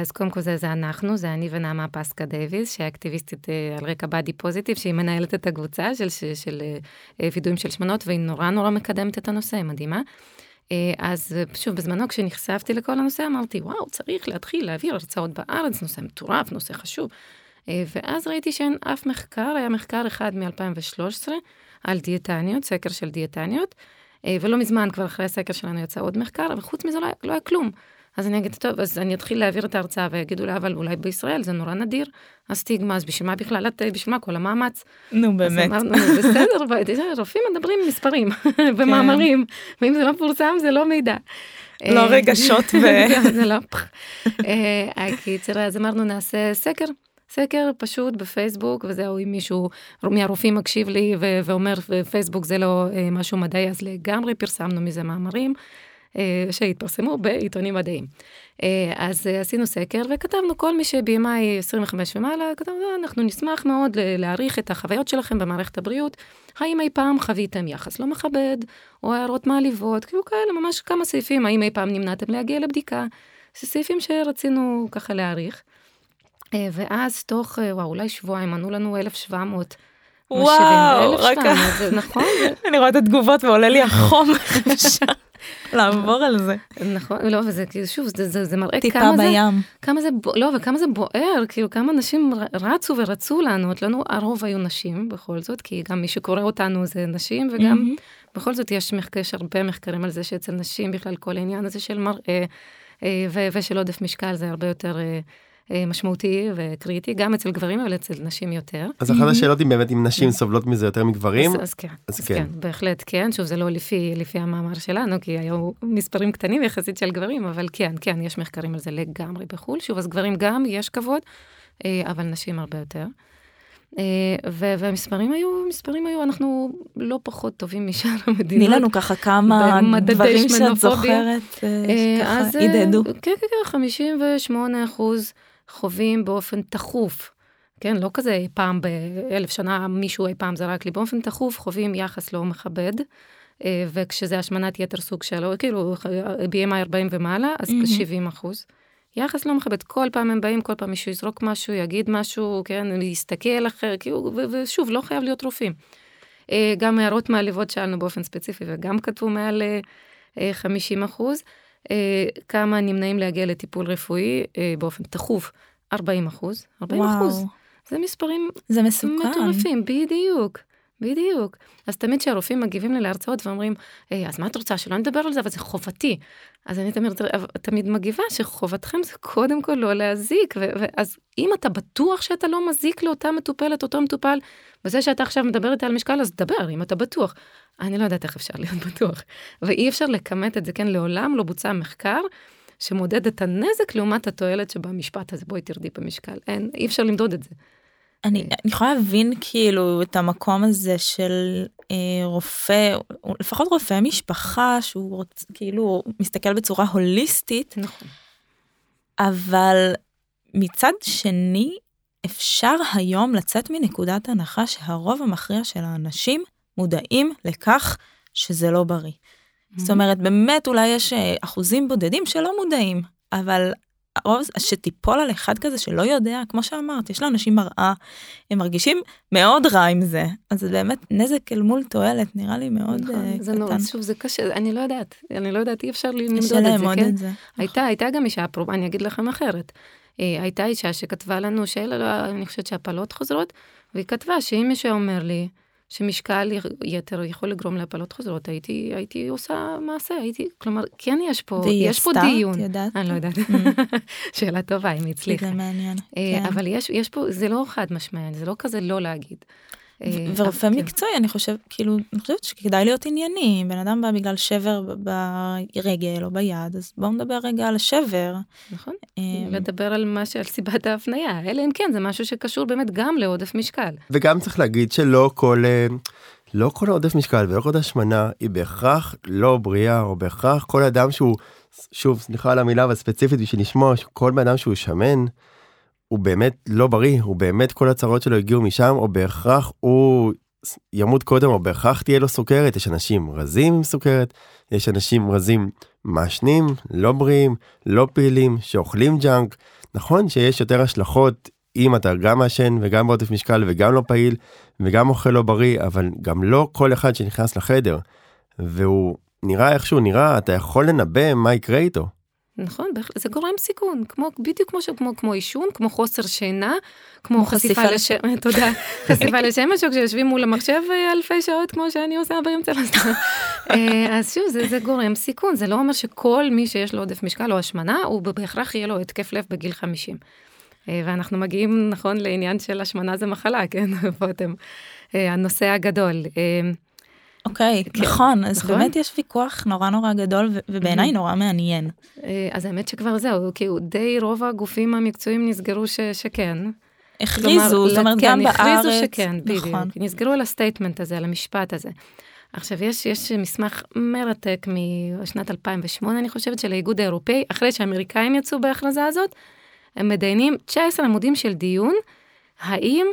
אז קודם כל זה, זה אנחנו, זה אני ונעמה פסקה דייוויס, אקטיביסטית על רקע באדי פוזיטיב, שהיא מנהלת את הקבוצה של, של, של וידויים של שמנות, והיא נורא נורא מקדמת את הנושא, היא מדהימה. אה, אז שוב, בזמנו כשנחשפתי לכל הנושא אמרתי, וואו, צריך להתחיל להעביר הרצאות בארץ, נושא מטורף, נושא חשוב. אה, ואז ראיתי שאין אף מחקר, היה מחקר אחד מ-2013 על דיאטניות, סקר של דיאטניות, אה, ולא מזמן כבר אחרי הסקר שלנו יצא עוד מחקר, אבל חוץ מזה לא היה, לא היה כלום. אז אני אגיד, טוב, אז אני אתחיל להעביר את ההרצאה ויגידו לה, אבל אולי בישראל זה נורא נדיר, הסטיגמה, אז בשביל מה בכלל, בשביל מה כל המאמץ? נו, באמת. אז אמרנו, בסדר, רופאים מדברים מספרים ומאמרים, כן. ואם זה לא פורסם זה לא מידע. לא רגשות ו... זה לא... הקיצר, אז אמרנו, נעשה סקר. סקר פשוט בפייסבוק וזהו אם מישהו מהרופאים מקשיב לי ואומר פייסבוק זה לא אה, משהו מדעי אז לגמרי פרסמנו מזה מאמרים אה, שהתפרסמו בעיתונים מדעיים. אה, אז עשינו סקר וכתבנו כל מי ב-MI 25 ומעלה, כתבנו, אנחנו נשמח מאוד להעריך את החוויות שלכם במערכת הבריאות. האם אי פעם חוויתם יחס לא מכבד, או הערות מעליבות, כאילו כאלה, ממש כמה סעיפים, האם אי פעם נמנעתם להגיע לבדיקה. זה סעיפים שרצינו ככה להעריך. אה, ואז תוך, וואו, אולי שבועיים, ענו לנו 1,700. וואו, רק... נכון. אני רואה את התגובות ועולה לי החום. לעבור על זה. נכון, לא, וזה כאילו, שוב, זה, זה, זה מראה טיפה כמה בים. זה, כמה זה, לא, וכמה זה בוער, כאילו, כמה אנשים רצו ורצו לענות לנו, הרוב היו נשים בכל זאת, כי גם מי שקורא אותנו זה נשים, וגם mm-hmm. בכל זאת יש, מחקר, יש הרבה מחקרים על זה שאצל נשים בכלל כל העניין הזה של מראה, אה, ושל עודף משקל זה הרבה יותר... אה, משמעותי וקריטי, גם אצל גברים, אבל אצל נשים יותר. אז אחת השאלות היא באמת אם נשים סובלות מזה יותר מגברים. אז, אז כן, אז, אז כן. כן, בהחלט כן, שוב זה לא לפי, לפי המאמר שלנו, כי היו מספרים קטנים יחסית של גברים, אבל כן, כן, יש מחקרים על זה לגמרי בחו"ל, שוב, אז גברים גם יש כבוד, אה, אבל נשים הרבה יותר. אה, והמספרים היו, מספרים היו, אנחנו לא פחות טובים משאר המדינות. תני לנו ככה כמה דברים שאת זוכרת, שככה הדהדו. כן, כן, כן, 58 אחוז. חווים באופן תכוף, כן, לא כזה פעם באלף שנה מישהו אי פעם זרק לי, באופן תכוף חווים יחס לא מכבד, אה, וכשזה השמנת יתר סוג שלו, כאילו BMI 40 ומעלה, אז mm-hmm. 70 אחוז. יחס לא מכבד, כל פעם הם באים, כל פעם מישהו יזרוק משהו, יגיד משהו, כן, יסתכל אחר, כאילו, ושוב, לא חייב להיות רופאים. אה, גם הערות מעליבות שאלנו באופן ספציפי, וגם כתבו מעל 50 אה, אחוז. אה, כמה נמנעים להגיע לטיפול רפואי אה, באופן תכוף, 40 אחוז, 40 וואו. אחוז. זה מספרים זה מסוכן. מטורפים, בדיוק. בדיוק. אז תמיד כשהרופאים מגיבים לי להרצאות ואומרים, אה, אז מה את רוצה, שלא נדבר על זה, אבל זה חובתי. אז אני תמיד, תמיד מגיבה שחובתכם זה קודם כל לא להזיק. ואז אם אתה בטוח שאתה לא מזיק לאותה מטופלת, אותו מטופל, וזה שאתה עכשיו מדבר איתה על משקל, אז דבר, אם אתה בטוח. אני לא יודעת איך אפשר להיות בטוח. ואי אפשר לכמת את זה, כן, לעולם לא בוצע מחקר. שמודד את הנזק לעומת התועלת שבמשפט הזה, בואי תרדי במשקל. אין, אי אפשר למדוד את זה. אני, אני יכולה להבין כאילו את המקום הזה של אה, רופא, לפחות רופא משפחה שהוא רוצ, כאילו מסתכל בצורה הוליסטית. נכון. אבל מצד שני, אפשר היום לצאת מנקודת הנחה שהרוב המכריע של האנשים מודעים לכך שזה לא בריא. Mm-hmm. זאת אומרת, באמת אולי יש אה, אחוזים בודדים שלא מודעים, אבל הרוב שתיפול על אחד כזה שלא יודע, כמו שאמרת, יש לאנשים מראה, הם מרגישים מאוד רע עם זה, אז זה באמת נזק אל מול תועלת, נראה לי מאוד נכון, uh, זה קטן. נורא, שוב, זה קשה, אני לא יודעת, אני לא יודעת, אי אפשר למדוד את זה, כן? את זה. הייתה, הייתה גם אישה, אני אגיד לכם אחרת. אה, הייתה אישה שכתבה לנו שאלה, לא, אני חושבת שהפלות חוזרות, והיא כתבה שאם מישהו אומר לי, שמשקל יתר יכול לגרום להפלות חוזרות, הייתי, הייתי עושה מעשה, הייתי, כלומר, כן יש פה, יש פה דיון. והיא עשתה, את יודעת? אני לא יודעת. Mm. שאלה טובה, אם היא הצליחה. זה מעניין, אה, כן. אבל יש, יש פה, זה לא חד משמעי, זה לא כזה לא להגיד. אה, ורופא כן. מקצועי אני חושב כאילו אני חושבת שכדאי להיות ענייני בן אדם בא בגלל שבר ברגל או ביד אז בואו נדבר רגע על השבר. נכון. אה, לדבר על מה שעל סיבת ההפניה אלא אם כן זה משהו שקשור באמת גם לעודף משקל. וגם צריך להגיד שלא כל אה, לא כל עודף משקל ולא כל השמנה היא בהכרח לא בריאה או בהכרח כל אדם שהוא שוב סליחה על המילה אבל ספציפית בשביל לשמוע כל בן אדם שהוא שמן. הוא באמת לא בריא, הוא באמת כל הצרות שלו הגיעו משם, או בהכרח הוא ימות קודם, או בהכרח תהיה לו סוכרת. יש אנשים רזים עם סוכרת, יש אנשים רזים מעשנים, לא בריאים, לא פעילים, שאוכלים ג'אנק. נכון שיש יותר השלכות אם אתה גם מעשן וגם בעודף משקל וגם לא פעיל וגם אוכל לא בריא, אבל גם לא כל אחד שנכנס לחדר והוא נראה איך שהוא נראה, אתה יכול לנבא מה יקרה איתו. נכון, זה גורם סיכון, כמו, בדיוק כמו, כמו, כמו עישון, כמו חוסר שינה, כמו חשיפה לשמש, תודה, חשיפה לשמש, או כשיושבים מול המחשב אה, אלפי שעות, כמו שאני עושה באמצע לסתם. אה, אז שוב, זה, זה גורם סיכון, זה לא אומר שכל מי שיש לו עודף משקל או השמנה, הוא בהכרח יהיה לו התקף לב בגיל 50. אה, ואנחנו מגיעים, נכון, לעניין של השמנה זה מחלה, כן, פה אתם, הנושא הגדול. אוקיי, okay, כן, נכון, אז נכון? באמת יש ויכוח נורא נורא גדול ובעיניי נורא מעניין. אה, אז האמת שכבר זהו, כאילו די רוב הגופים המקצועיים נסגרו ש, שכן. הכריזו, זאת אומרת כן, גם בארץ. הכריזו שכן, בדיוק. נכון. נסגרו על ה statement הזה, על המשפט הזה. עכשיו, יש, יש מסמך מרתק משנת 2008, אני חושבת, של האיגוד האירופאי, אחרי שהאמריקאים יצאו בהכרזה הזאת, הם מדיינים 19 עמודים של דיון, האם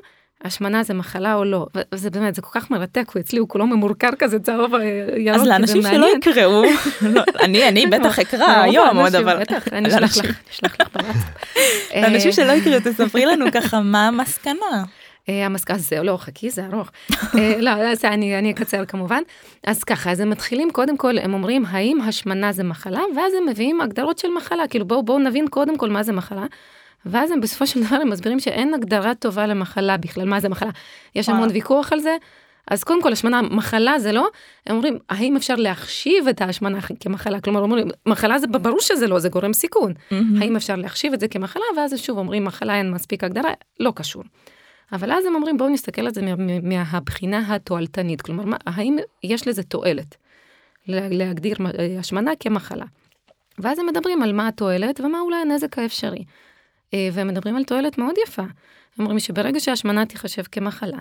השמנה זה מחלה או לא, וזה באמת, זה כל כך מרתק, הוא אצלי, הוא כולו ממורקר כזה צהוב ירוק, אז לאנשים שלא יקראו, לא, אני, אני בטח אקרא היום עוד, אבל... בטח, אני אשלח לך, אשלח לך בוואטסאפ. לאנשים שלא יקראו, תספרי לנו ככה מה המסקנה. אה, המסקנה, זה לא, חכי, זה ארוך. אה, לא, אני, אני אקצר כמובן. אז ככה, אז הם מתחילים, קודם כל, הם אומרים, האם השמנה זה מחלה? ואז הם מביאים הגדרות של מחלה, כאילו בואו בוא נבין קודם כל מה זה מחלה. ואז הם בסופו של דבר הם מסבירים שאין הגדרה טובה למחלה בכלל, מה זה מחלה. יש המון ויכוח על זה. אז קודם כל, השמנה, מחלה זה לא, הם אומרים, האם אפשר להחשיב את ההשמנה כמחלה? כלומר, אומרים, מחלה זה, ברור שזה לא, זה גורם סיכון. Mm-hmm. האם אפשר להחשיב את זה כמחלה? ואז שוב אומרים, מחלה אין מספיק הגדרה, לא קשור. אבל אז הם אומרים, בואו נסתכל על זה מה, מהבחינה התועלתנית, כלומר, מה, האם יש לזה תועלת להגדיר השמנה כמחלה? ואז הם מדברים על מה התועלת ומה אולי הנזק האפשרי. אה, והם מדברים על תועלת מאוד יפה. הם אומרים שברגע שהשמנה תיחשב כמחלה,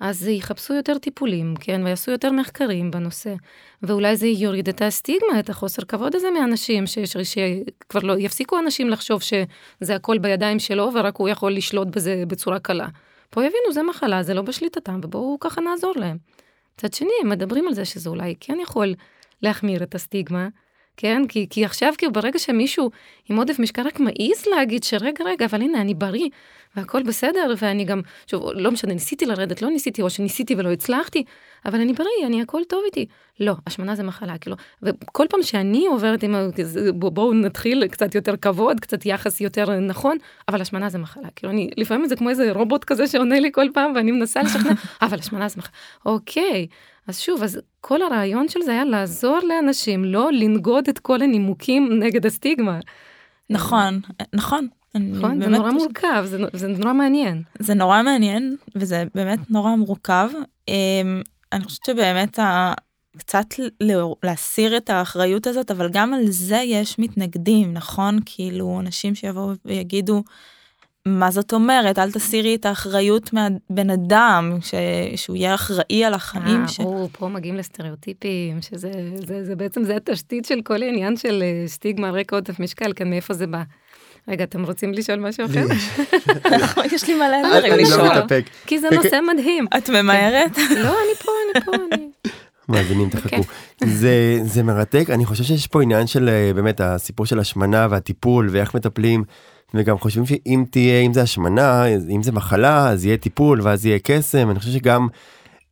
אז יחפשו יותר טיפולים, כן, ויעשו יותר מחקרים בנושא, ואולי זה יוריד את הסטיגמה, את החוסר כבוד הזה מאנשים, שכבר לא, יפסיקו אנשים לחשוב שזה הכל בידיים שלו ורק הוא יכול לשלוט בזה בצורה קלה. פה יבינו, זה מחלה, זה לא בשליטתם, ובואו ככה נעזור להם. מצד שני, הם מדברים על זה שזה אולי כן יכול להחמיר את הסטיגמה, כן? כי, כי עכשיו, כאילו, ברגע שמישהו עם עודף משקל רק מעז להגיד שרגע, רגע, אבל הנה, אני בריא, והכל בסדר, ואני גם, שוב, לא משנה, ניסיתי לרדת, לא ניסיתי, או שניסיתי ולא הצלחתי, אבל אני בריא, אני הכל טוב איתי. לא, השמנה זה מחלה, כאילו, וכל פעם שאני עוברת עם, בואו נתחיל קצת יותר כבוד, קצת יחס יותר נכון, אבל השמנה זה מחלה. כאילו, אני, לפעמים זה כמו איזה רובוט כזה שעונה לי כל פעם, ואני מנסה לשכנע, אבל השמנה זה מחלה. אוקיי, אז שוב, אז כל הרעיון של זה היה לעזור לאנשים, לא לנגוד את כל הנימוקים נגד הסטיגמה. נכון, נכון. נכון, זה נורא מורכב, זה, זה נורא מעניין. זה נורא מעניין, וזה באמת נורא מורכב. אמ, אני חושבת שבאמת ה... קצת להסיר את האחריות הזאת, אבל גם על זה יש מתנגדים, נכון? כאילו, אנשים שיבואו ויגידו, מה זאת אומרת? אל תסירי את האחריות מהבן אדם, ש... שהוא יהיה אחראי על החיים. אה, ש... או, פה מגיעים לסטריאוטיפים, שזה זה, זה בעצם, זה התשתית של כל העניין של אה, סטיגמה על רקע עודף משקל, כאן מאיפה זה בא. רגע, אתם רוצים לשאול משהו אחר? נכון, יש לי מלא דברים לא לשאול. כי זה נושא מדהים. את ממהרת? לא, אני פה, אני פה, אני... מאזינים תחכו. זה, זה מרתק, אני חושב שיש פה עניין של אה, באמת הסיפור של השמנה והטיפול ואיך מטפלים. וגם חושבים שאם תהיה, אם זה השמנה, אם זה מחלה, אז יהיה טיפול ואז יהיה קסם. אני חושב שגם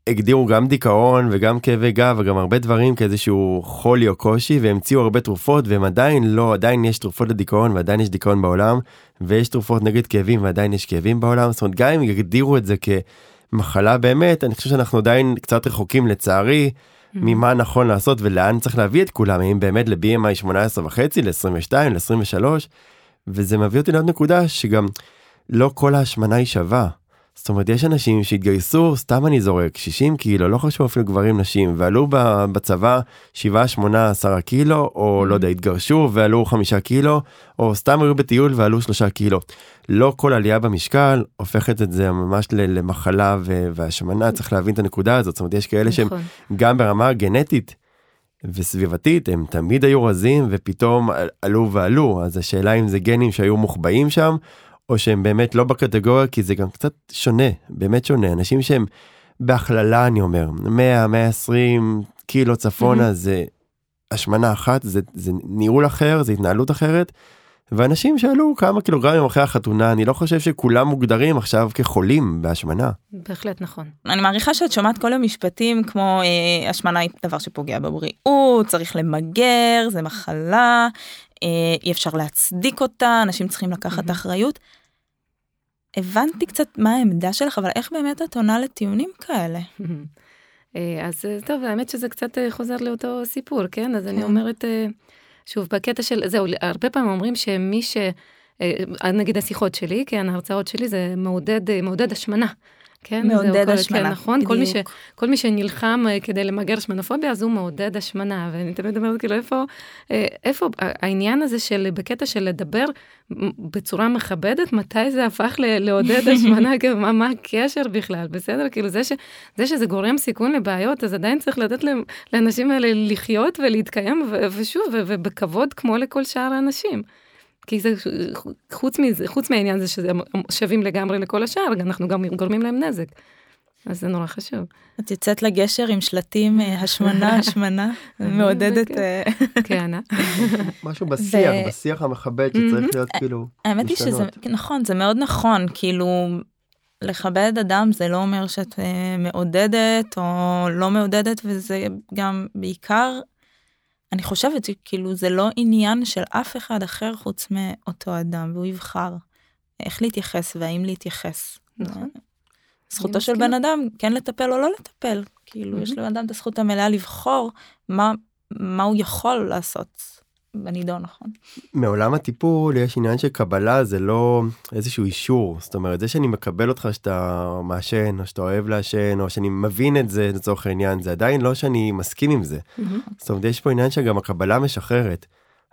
הגדירו גם דיכאון וגם כאבי גב וגם הרבה דברים כאיזשהו חולי או קושי והמציאו הרבה תרופות והם עדיין לא, עדיין יש תרופות לדיכאון ועדיין יש דיכאון בעולם ויש תרופות נגד כאבים ועדיין יש כאבים בעולם. זאת אומרת, גם אם יגדירו את זה כמחלה באמת, אני חושב שאנחנו עדיין קצת רחוקים לצערי. Mm-hmm. ממה נכון לעשות ולאן צריך להביא את כולם, האם באמת ל-BMI 18 וחצי, ל-22, ל-23, וזה מביא אותי לעוד נקודה שגם לא כל ההשמנה היא שווה. זאת אומרת יש אנשים שהתגייסו סתם אני זורק 60 קילו לא חשוב אפילו גברים נשים ועלו בצבא 7 8 10 קילו או לא יודע התגרשו ועלו 5 קילו או סתם היו בטיול ועלו 3 קילו. לא כל עלייה במשקל הופכת את זה ממש למחלה והשמנה צריך להבין את הנקודה הזאת זאת אומרת יש כאלה שהם נכון. גם ברמה גנטית וסביבתית הם תמיד היו רזים ופתאום עלו ועלו אז השאלה אם זה גנים שהיו מוחבאים שם או שהם באמת לא בקטגוריה כי זה גם קצת שונה באמת שונה אנשים שהם בהכללה אני אומר 100 120 קילו צפונה mm-hmm. זה השמנה אחת זה, זה ניהול אחר זה התנהלות אחרת. ואנשים שעלו כמה קילוגרמים אחרי החתונה אני לא חושב שכולם מוגדרים עכשיו כחולים בהשמנה. בהחלט נכון. אני מעריכה שאת שומעת כל המשפטים כמו אה, השמנה היא דבר שפוגע בבריאות צריך למגר זה מחלה אי אפשר להצדיק אותה, אנשים צריכים לקחת אחריות. הבנתי קצת מה העמדה שלך, אבל איך באמת את עונה לטיעונים כאלה? אז טוב, האמת שזה קצת חוזר לאותו סיפור, כן? אז אני כן. אומרת, שוב, בקטע של, זהו, הרבה פעמים אומרים שמי ש... נגיד השיחות שלי, כן, ההרצאות שלי זה מעודד, מעודד השמנה. כן, מעודד זהו, השמנה, כן, נכון, כל מי, ש, כל מי שנלחם אה, כדי למגר שמנופוביה, אז הוא מעודד השמנה, ואני תמיד אומרת, כאילו, איפה, אה, איפה העניין הזה של, בקטע של לדבר בצורה מכבדת, מתי זה הפך ל, לעודד השמנה, כאילו, מה, מה הקשר בכלל, בסדר? כאילו, זה, ש, זה שזה גורם סיכון לבעיות, אז עדיין צריך לתת לאנשים האלה לחיות ולהתקיים, ו, ושוב, ובכבוד כמו לכל שאר האנשים. כי זה, חוץ מזה, חוץ מהעניין הזה שזה שווים לגמרי לכל השאר, אנחנו גם גורמים להם נזק. אז זה נורא חשוב. את יוצאת לגשר עם שלטים אה, השמנה, השמנה, מעודדת. כן. אה, כן. משהו בשיח, בשיח המכבד שצריך להיות כאילו האמת היא שזה, נכון, זה מאוד נכון, כאילו, לכבד אדם זה לא אומר שאת אה, מעודדת או לא מעודדת, וזה גם בעיקר אני חושבת שכאילו זה לא עניין של אף אחד אחר חוץ מאותו אדם, והוא יבחר איך להתייחס והאם להתייחס. נכון. זכותו של בן אדם כן לטפל או לא לטפל. כאילו יש לבן אדם את הזכות המלאה לבחור מה, מה הוא יכול לעשות. בנידון נכון. מעולם הטיפול יש עניין של קבלה זה לא איזשהו אישור זאת אומרת זה שאני מקבל אותך שאתה מעשן או שאתה אוהב לעשן או שאני מבין את זה לצורך העניין זה עדיין לא שאני מסכים עם זה. Mm-hmm. זאת אומרת יש פה עניין שגם הקבלה משחררת.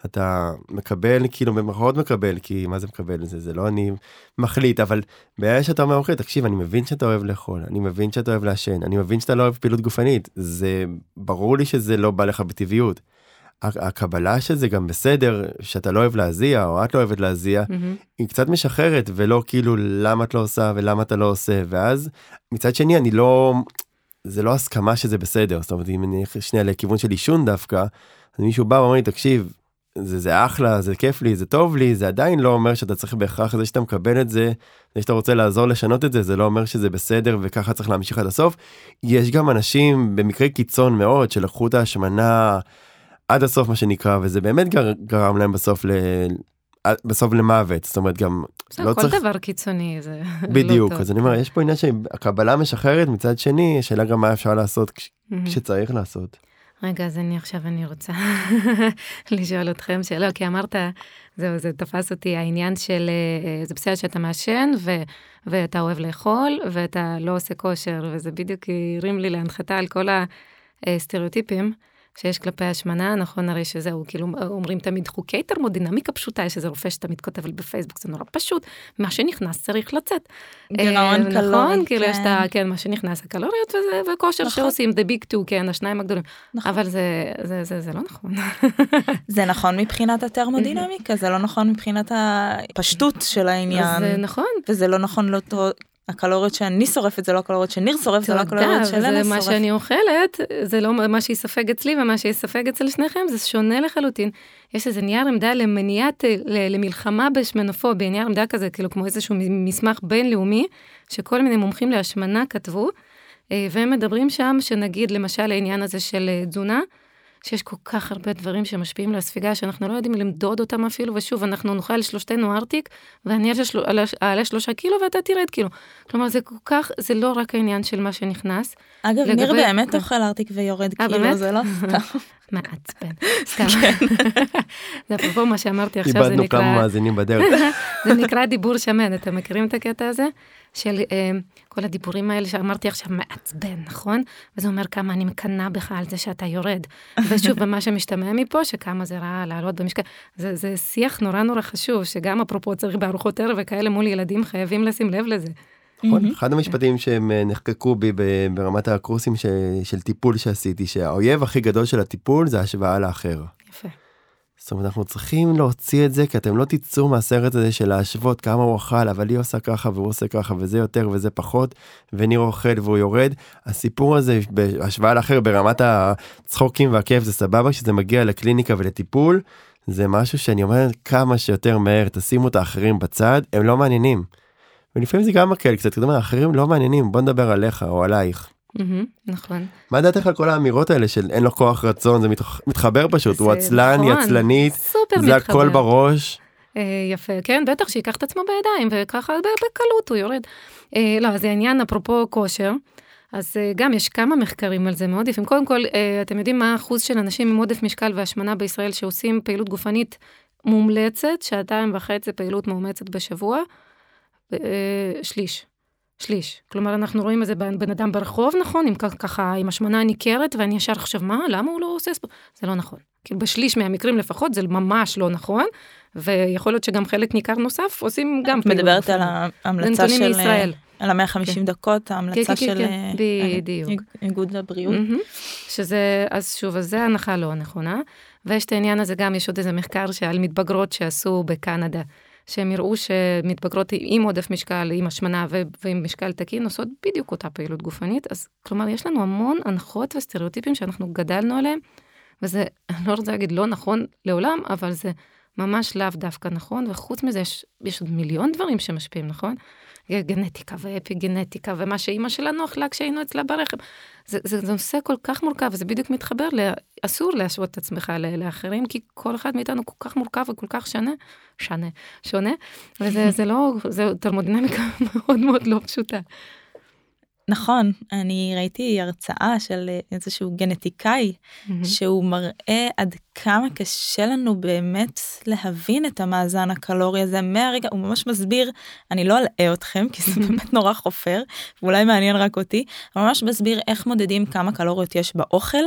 אתה מקבל כאילו במרכאות מקבל כי מה זה מקבל זה זה לא אני מחליט אבל בעיה שאתה אומר אוקיי תקשיב אני מבין שאתה אוהב לאכול אני מבין שאתה אוהב לעשן אני מבין שאתה לא אוהב פעילות גופנית זה ברור לי שזה לא בא לך בטבעיות. הקבלה שזה גם בסדר שאתה לא אוהב להזיע או את לא אוהבת להזיע mm-hmm. היא קצת משחררת ולא כאילו למה את לא עושה ולמה אתה לא עושה ואז מצד שני אני לא זה לא הסכמה שזה בסדר זאת אומרת אם אני שנייה לכיוון של עישון דווקא אז מישהו בא ואומר לי תקשיב זה זה אחלה זה כיף לי זה טוב לי זה עדיין לא אומר שאתה צריך בהכרח זה שאתה מקבל את זה זה שאתה רוצה לעזור לשנות את זה זה לא אומר שזה בסדר וככה צריך להמשיך עד הסוף יש גם אנשים במקרי קיצון מאוד שלקחו את ההשמנה. עד הסוף מה שנקרא וזה באמת גר, גרם להם בסוף ל... בסוף למוות זאת אומרת גם לא כל צריך דבר קיצוני זה לא בדיוק לא אז אני אומר יש פה עניין שהקבלה משחררת מצד שני השאלה גם מה אפשר לעשות כש... כשצריך לעשות. רגע אז אני עכשיו אני רוצה לשאול אתכם שאלה כי אמרת זהו זה תפס אותי העניין של אה, זה בסדר שאתה מעשן ו, ואתה אוהב לאכול ואתה לא עושה כושר וזה בדיוק הרים לי להנחתה על כל הסטריאוטיפים. שיש כלפי השמנה, נכון הרי שזהו, כאילו אומרים תמיד חוקי תרמודינמיקה פשוטה, יש איזה רופא שתמיד כותב לי בפייסבוק, זה נורא פשוט, מה שנכנס צריך לצאת. גירעון אה, קלורי, נכון, כאילו יש את ה... כן. כן, מה שנכנס, הקלוריות וזה, וכושר נכון. שעושים, the big two, כן, השניים הגדולים. נכון. אבל זה, זה, זה, זה לא נכון. זה נכון מבחינת הטרמודינמיקה, זה לא נכון מבחינת הפשטות של העניין. זה נכון. וזה לא נכון לאותו הקלוריות שאני שורפת זה לא הקלוריות שניר שורף זה לא הקלוריות של לנה שורף. מה שאני אוכלת זה לא מה שיספג אצלי ומה שיספג אצל שניכם זה שונה לחלוטין. יש איזה נייר עמדה למניעת למלחמה בשמנופוביה נייר עמדה כזה כאילו כמו איזשהו מסמך בינלאומי שכל מיני מומחים להשמנה כתבו אה, והם מדברים שם שנגיד למשל העניין הזה של אה, תזונה. שיש כל כך הרבה דברים שמשפיעים על הספיגה, שאנחנו לא יודעים למדוד אותם אפילו, ושוב, אנחנו נאכל שלושתנו ארטיק, ואני אעלה שלושה קילו ואתה תרד כאילו. כלומר, זה כל כך, זה לא רק העניין של מה שנכנס. אגב, לגבי... ניר באמת אוכל ארטיק ויורד 아, כאילו, באמת? זה לא סתם. מעצבן. כן. זה אפרופו מה שאמרתי עכשיו, זה נקרא... איבדנו כמה מאזינים בדרך. זה נקרא דיבור שמן, אתם מכירים את הקטע הזה? של אה, כל הדיבורים האלה שאמרתי עכשיו מעצבן, נכון? וזה אומר כמה אני מקנאה בך על זה שאתה יורד. ושוב, ומה שמשתמע מפה, שכמה זה רע לעלות במשקל, זה, זה שיח נורא נורא חשוב, שגם אפרופו צריך בארוחות ערב וכאלה מול ילדים, חייבים לשים לב לזה. נכון, אחד המשפטים שהם אה, נחקקו בי ברמת הקורסים של טיפול שעשיתי, שהאויב הכי גדול של הטיפול זה השוואה לאחר. יפה. זאת אומרת אנחנו צריכים להוציא את זה כי אתם לא תצאו מהסרט הזה של להשוות כמה הוא אכל אבל היא עושה ככה והוא עושה ככה וזה יותר וזה פחות וניר אוכל והוא יורד הסיפור הזה בהשוואה לאחר ברמת הצחוקים והכיף זה סבבה כשזה מגיע לקליניקה ולטיפול זה משהו שאני אומר כמה שיותר מהר תשימו את האחרים בצד הם לא מעניינים. ולפעמים זה גם מקל קצת, אתה אומר, אחרים לא מעניינים, בוא נדבר עליך או עלייך. נכון. מה דעתך על כל האמירות האלה של אין לו כוח רצון זה מתחבר פשוט הוא עצלן היא נכון. עצלנית זה הכל בראש. אה, יפה כן בטח שייקח את עצמו בידיים וככה בקלות הוא יורד. אה, לא זה עניין אפרופו כושר. אז אה, גם יש כמה מחקרים על זה מאוד יפים. קודם כל, אתם יודעים מה האחוז של אנשים עם עודף משקל והשמנה בישראל שעושים פעילות גופנית מומלצת, שעתיים וחצי פעילות מאומצת בשבוע? שליש. שליש. כלומר, אנחנו רואים איזה בן אדם ברחוב, נכון? עם ככה, עם השמנה ניכרת, ואני ישר חושב, מה, למה הוא לא עושה ספורט? זה לא נכון. כאילו, בשליש מהמקרים לפחות זה ממש לא נכון, ויכול להיות שגם חלק ניכר נוסף עושים גם... את מדברת על ההמלצה של... מישראל. על ה-150 כן. דקות, ההמלצה כן, כן, של כן, כן. בדיוק. איגוד הבריאות. Mm-hmm. שזה, אז שוב, אז זה הנחה לא נכונה. ויש את העניין הזה גם, יש עוד איזה מחקר שעל מתבגרות שעשו בקנדה. שהם יראו שמתבגרות עם עודף משקל, עם השמנה ועם משקל תקין, עושות בדיוק אותה פעילות גופנית. אז כלומר, יש לנו המון הנחות וסטריאוטיפים שאנחנו גדלנו עליהם, וזה, אני לא רוצה להגיד לא נכון לעולם, אבל זה ממש לאו דווקא נכון, וחוץ מזה יש, יש עוד מיליון דברים שמשפיעים, נכון? גנטיקה ואפיגנטיקה ומה שאימא שלנו אכלה כשהיינו אצלה ברחם. זה, זה, זה נושא כל כך מורכב, וזה בדיוק מתחבר, ל... אסור להשוות את עצמך לאחרים, כי כל אחד מאיתנו כל כך מורכב וכל כך שונה, שונה, שונה, וזה לא, זה תרמודינמיקה מאוד מאוד לא פשוטה. נכון, אני ראיתי הרצאה של איזשהו גנטיקאי mm-hmm. שהוא מראה עד כמה קשה לנו באמת להבין את המאזן הקלורי הזה מהרגע, הוא ממש מסביר, אני לא אלאה אתכם כי זה באמת נורא חופר, ואולי מעניין רק אותי, הוא ממש מסביר איך מודדים כמה קלוריות יש באוכל.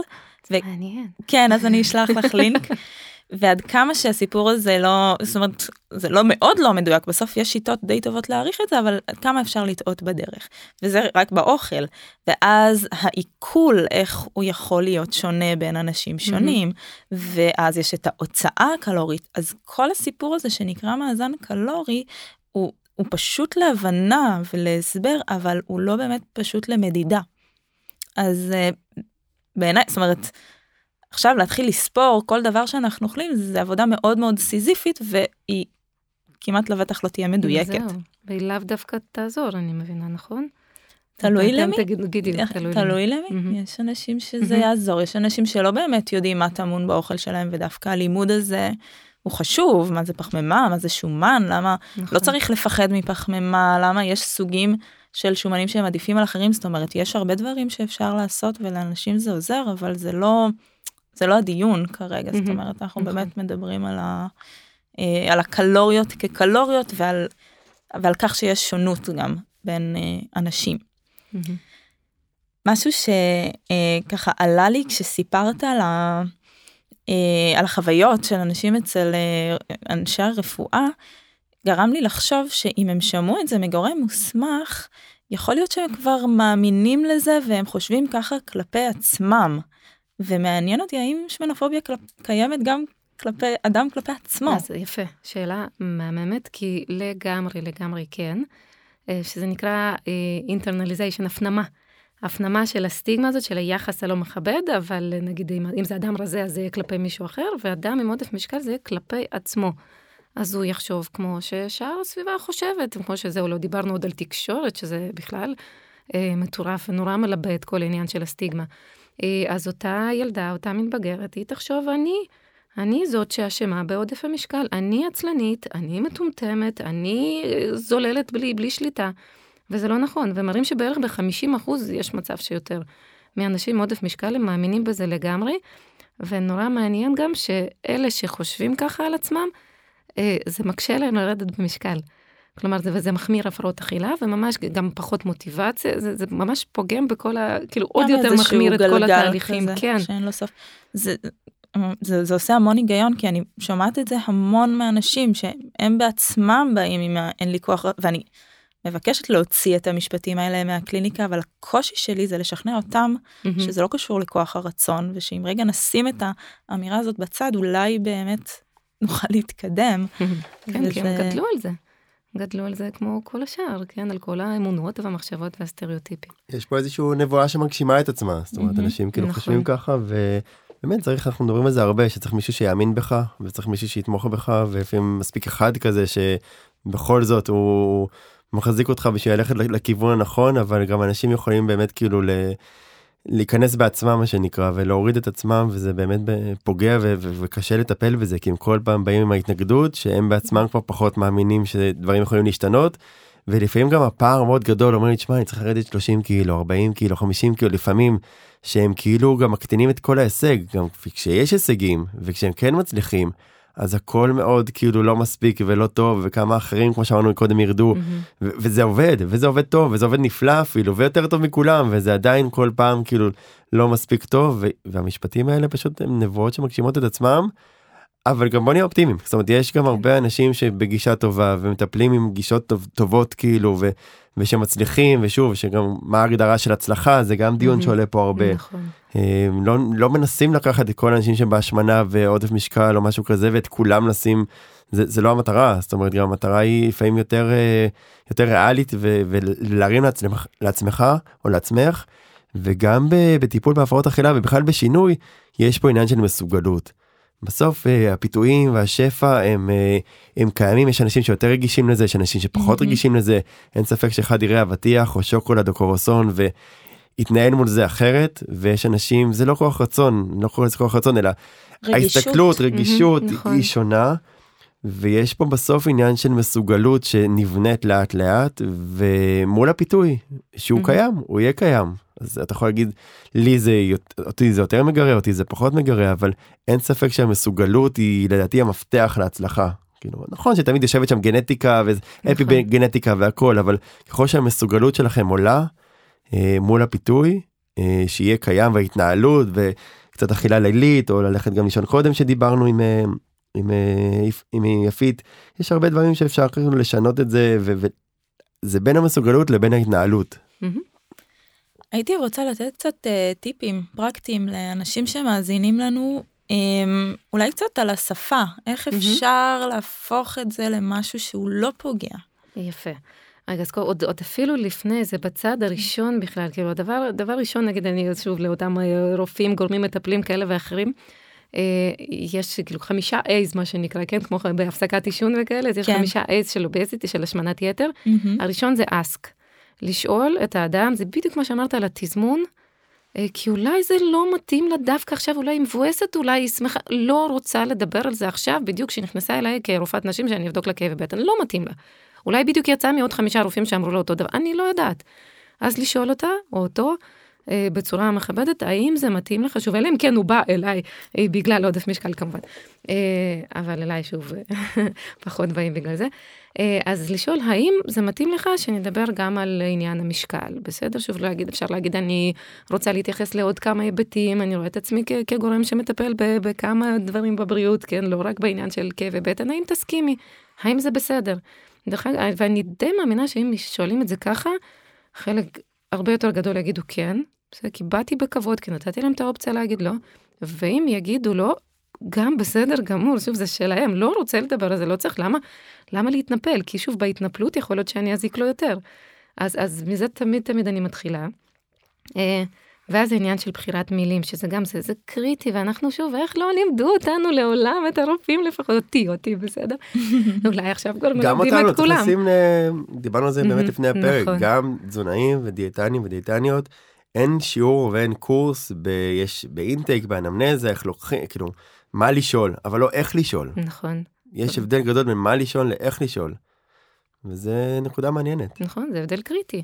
מעניין. כן, אז אני אשלח לך לינק. ועד כמה שהסיפור הזה לא, זאת אומרת, זה לא מאוד לא מדויק, בסוף יש שיטות די טובות להעריך את זה, אבל עד כמה אפשר לטעות בדרך. וזה רק באוכל. ואז העיכול, איך הוא יכול להיות שונה בין אנשים שונים, mm-hmm. ואז יש את ההוצאה הקלורית. אז כל הסיפור הזה שנקרא מאזן קלורי, הוא, הוא פשוט להבנה ולהסבר, אבל הוא לא באמת פשוט למדידה. אז אה, בעיניי, זאת אומרת, עכשיו להתחיל לספור כל דבר שאנחנו אוכלים זה עבודה מאוד מאוד סיזיפית והיא כמעט לבטח לא תהיה מדויקת. זהו, והיא לאו דווקא תעזור אני מבינה נכון? תלוי למי, תלוי למי, יש אנשים שזה יעזור, יש אנשים שלא באמת יודעים מה טמון באוכל שלהם ודווקא הלימוד הזה הוא חשוב, מה זה פחמימה, מה זה שומן, למה לא נכון. צריך לפחד מפחמימה, למה יש סוגים של שומנים שהם עדיפים על אחרים, זאת אומרת יש הרבה דברים שאפשר לעשות ולאנשים זה עוזר, אבל זה לא, זה לא הדיון כרגע, זאת אומרת, אנחנו נכון. באמת מדברים על, ה, אה, על הקלוריות כקלוריות ועל, ועל כך שיש שונות גם בין אה, אנשים. משהו שככה אה, עלה לי כשסיפרת על, ה, על החוויות של אנשים אצל אנשי הרפואה, גרם לי לחשוב שאם הם שמעו את זה מגורם מוסמך, יכול להיות שהם כבר מאמינים לזה והם חושבים ככה כלפי עצמם. ומעניין אותי האם שמנופוביה קלפ... קיימת גם כלפי אדם כלפי עצמו. אז יפה, שאלה מהממת, כי לגמרי לגמרי כן, אה, שזה נקרא אינטרנליזיישן, uh, הפנמה. הפנמה של הסטיגמה הזאת, של היחס הלא מכבד, אבל נגיד אם, אם זה אדם רזה אז זה יהיה כלפי מישהו אחר, ואדם עם עודף משקל זה יהיה כלפי עצמו. אז הוא יחשוב כמו ששאר הסביבה חושבת, כמו שזהו, לא דיברנו עוד על תקשורת, שזה בכלל אה, מטורף ונורא מלבה את כל העניין של הסטיגמה. אה, אז אותה ילדה, אותה מתבגרת, היא תחשוב, אני, אני זאת שאשמה בעודף המשקל, אני עצלנית, אני מטומטמת, אני אה, זוללת בלי, בלי שליטה. וזה לא נכון, ומראים שבערך ב-50 אחוז יש מצב שיותר מאנשים עם עודף משקל, הם מאמינים בזה לגמרי, ונורא מעניין גם שאלה שחושבים ככה על עצמם, אה, זה מקשה להם לרדת במשקל. כלומר, זה, וזה מחמיר הפרעות אכילה, וממש גם פחות מוטיבציה, זה, זה ממש פוגם בכל ה... כאילו, עוד יותר מחמיר את כל התהליכים. כזה, כן. שאין לו סוף. זה, זה, זה עושה המון היגיון, כי אני שומעת את זה המון מאנשים, שהם בעצמם באים עם האין לי כוח, ואני מבקשת להוציא את המשפטים האלה מהקליניקה, אבל הקושי שלי זה לשכנע אותם mm-hmm. שזה לא קשור לכוח הרצון, ושאם רגע נשים את האמירה הזאת בצד, אולי באמת נוכל להתקדם. כן. כי הם גדלו על זה. גדלו על זה כמו כל השאר, כן, על כל האמונות והמחשבות והסטריאוטיפים. יש פה איזושהי נבואה שמגשימה את עצמה, זאת אומרת, אנשים כאילו נכון. חושבים ככה, ובאמת צריך, אנחנו מדברים על זה הרבה, שצריך מישהו שיאמין בך, וצריך מישהו שיתמוך בך, ולפעמים מספיק אחד כזה שבכל זאת הוא מחזיק אותך בשביל ללכת לכיוון הנכון אבל גם אנשים יכולים באמת כאילו ל... להיכנס בעצמם מה שנקרא ולהוריד את עצמם וזה באמת פוגע ו- ו- וקשה לטפל בזה כי הם כל פעם באים עם ההתנגדות שהם בעצמם כבר פחות מאמינים שדברים יכולים להשתנות. ולפעמים גם הפער מאוד גדול אומרים לי תשמע אני צריך לרדת 30 קילו 40 קילו 50 קילו לפעמים שהם כאילו גם מקטינים את כל ההישג גם כשיש הישגים וכשהם כן מצליחים אז הכל מאוד כאילו לא מספיק ולא טוב וכמה אחרים כמו שאמרנו קודם ירדו mm-hmm. וזה עובד וזה עובד טוב וזה עובד נפלא אפילו ויותר טוב מכולם וזה עדיין כל פעם כאילו לא מספיק טוב והמשפטים האלה פשוט הם נבואות שמגשימות את עצמם. אבל גם בוא נהיה אופטימיים זאת אומרת יש גם הרבה אנשים שבגישה טובה ומטפלים עם גישות טוב, טובות כאילו ו, ושמצליחים ושוב שגם מה ההגדרה של הצלחה זה גם דיון שעולה פה הרבה. נכון. לא, לא מנסים לקחת את כל האנשים שבהשמנה ועודף משקל או משהו כזה ואת כולם לשים זה, זה לא המטרה זאת אומרת גם המטרה היא לפעמים יותר אה, יותר ריאלית ו, ולהרים לעצמך, לעצמך או לעצמך וגם בטיפול בהפרעות אכילה ובכלל בשינוי יש פה עניין של מסוגלות. בסוף uh, הפיתויים והשפע הם, uh, הם קיימים יש אנשים שיותר רגישים לזה יש אנשים שפחות mm-hmm. רגישים לזה אין ספק שאחד יראה אבטיח או שוקולד או קורוסון ויתנהל מול זה אחרת ויש אנשים זה לא כוח רצון לא קורא לזה כוח רצון אלא רגישות. ההסתכלות רגישות mm-hmm, נכון. היא שונה ויש פה בסוף עניין של מסוגלות שנבנית לאט לאט ומול הפיתוי שהוא mm-hmm. קיים הוא יהיה קיים אז אתה יכול להגיד לי זה אותי זה יותר מגרה אותי זה פחות מגרה אבל אין ספק שהמסוגלות היא לדעתי המפתח להצלחה. כאילו נכון שתמיד יושבת שם גנטיקה ואפי נכון. גנטיקה והכל אבל ככל שהמסוגלות שלכם עולה אה, מול הפיתוי אה, שיהיה קיים וההתנהלות וקצת אכילה לילית או ללכת גם לישון קודם שדיברנו עם. אה, עם, אה, עם יפית יש הרבה דברים שאפשר כאילו לשנות את זה וזה בין המסוגלות לבין ההתנהלות. Mm-hmm. הייתי רוצה לתת קצת uh, טיפים פרקטיים לאנשים שמאזינים לנו, um, אולי קצת על השפה, איך אפשר mm-hmm. להפוך את זה למשהו שהוא לא פוגע. יפה. רגע, אז עוד, עוד אפילו לפני זה, בצד הראשון בכלל, כאילו, הדבר, דבר ראשון, נגיד, אני שוב לאותם אה, רופאים, גורמים מטפלים כאלה ואחרים, אה, יש כאילו חמישה A's, מה שנקרא, כן? כמו בהפסקת עישון וכאלה, אז יש כן. חמישה A's של אובזיטי, של השמנת יתר. Mm-hmm. הראשון זה ask. לשאול את האדם, זה בדיוק מה שאמרת על התזמון, אה, כי אולי זה לא מתאים לה דווקא עכשיו, אולי היא מבואסת, אולי היא שמחה, לא רוצה לדבר על זה עכשיו, בדיוק כשהיא נכנסה אליי כרופאת נשים שאני אבדוק לה כאבי בטן, לא מתאים לה. אולי בדיוק יצאה מעוד חמישה רופאים שאמרו לה אותו דבר, אני לא יודעת. אז לשאול אותה, או אותו, בצורה מכבדת, האם זה מתאים לך שוב, אלא אם כן הוא בא אליי אה, בגלל עודף משקל כמובן, אה, אבל אליי שוב פחות באים בגלל זה. אז לשאול האם זה מתאים לך שנדבר גם על עניין המשקל, בסדר? שוב, לא להגיד, אפשר להגיד, אני רוצה להתייחס לעוד כמה היבטים, אני רואה את עצמי כגורם שמטפל בכמה דברים בבריאות, כן? לא רק בעניין של כאבי בטן, האם תסכימי? האם זה בסדר? דרך אגב, ואני די מאמינה שאם שואלים את זה ככה, חלק הרבה יותר גדול יגידו כן, בסדר, כי באתי בכבוד, כי נתתי להם את האופציה להגיד לא, ואם יגידו לא, גם בסדר גמור, שוב, זה שלהם, לא רוצה לדבר על זה, לא צריך, למה, למה להתנפל? כי שוב, בהתנפלות יכול להיות שאני אזיק לו יותר. אז, אז מזה תמיד תמיד אני מתחילה. אה, ואז העניין של בחירת מילים, שזה גם זה, זה קריטי, ואנחנו שוב, איך לא לימדו אותנו לעולם את הרופאים לפחות, אותי, אותי, בסדר? אולי עכשיו כבר מלמדים את כולם. גם אותנו, צריך לשים, דיברנו על זה באמת לפני הפרק, נכון. גם תזונאים ודיאטנים ודיאטניות. אין שיעור ואין קורס ב, יש באינטייק באנמנזה איך לוקחים כאילו מה לשאול אבל לא איך לשאול נכון יש הבדל גדול בין מה לשאול לאיך לשאול. וזה נקודה מעניינת נכון זה הבדל קריטי.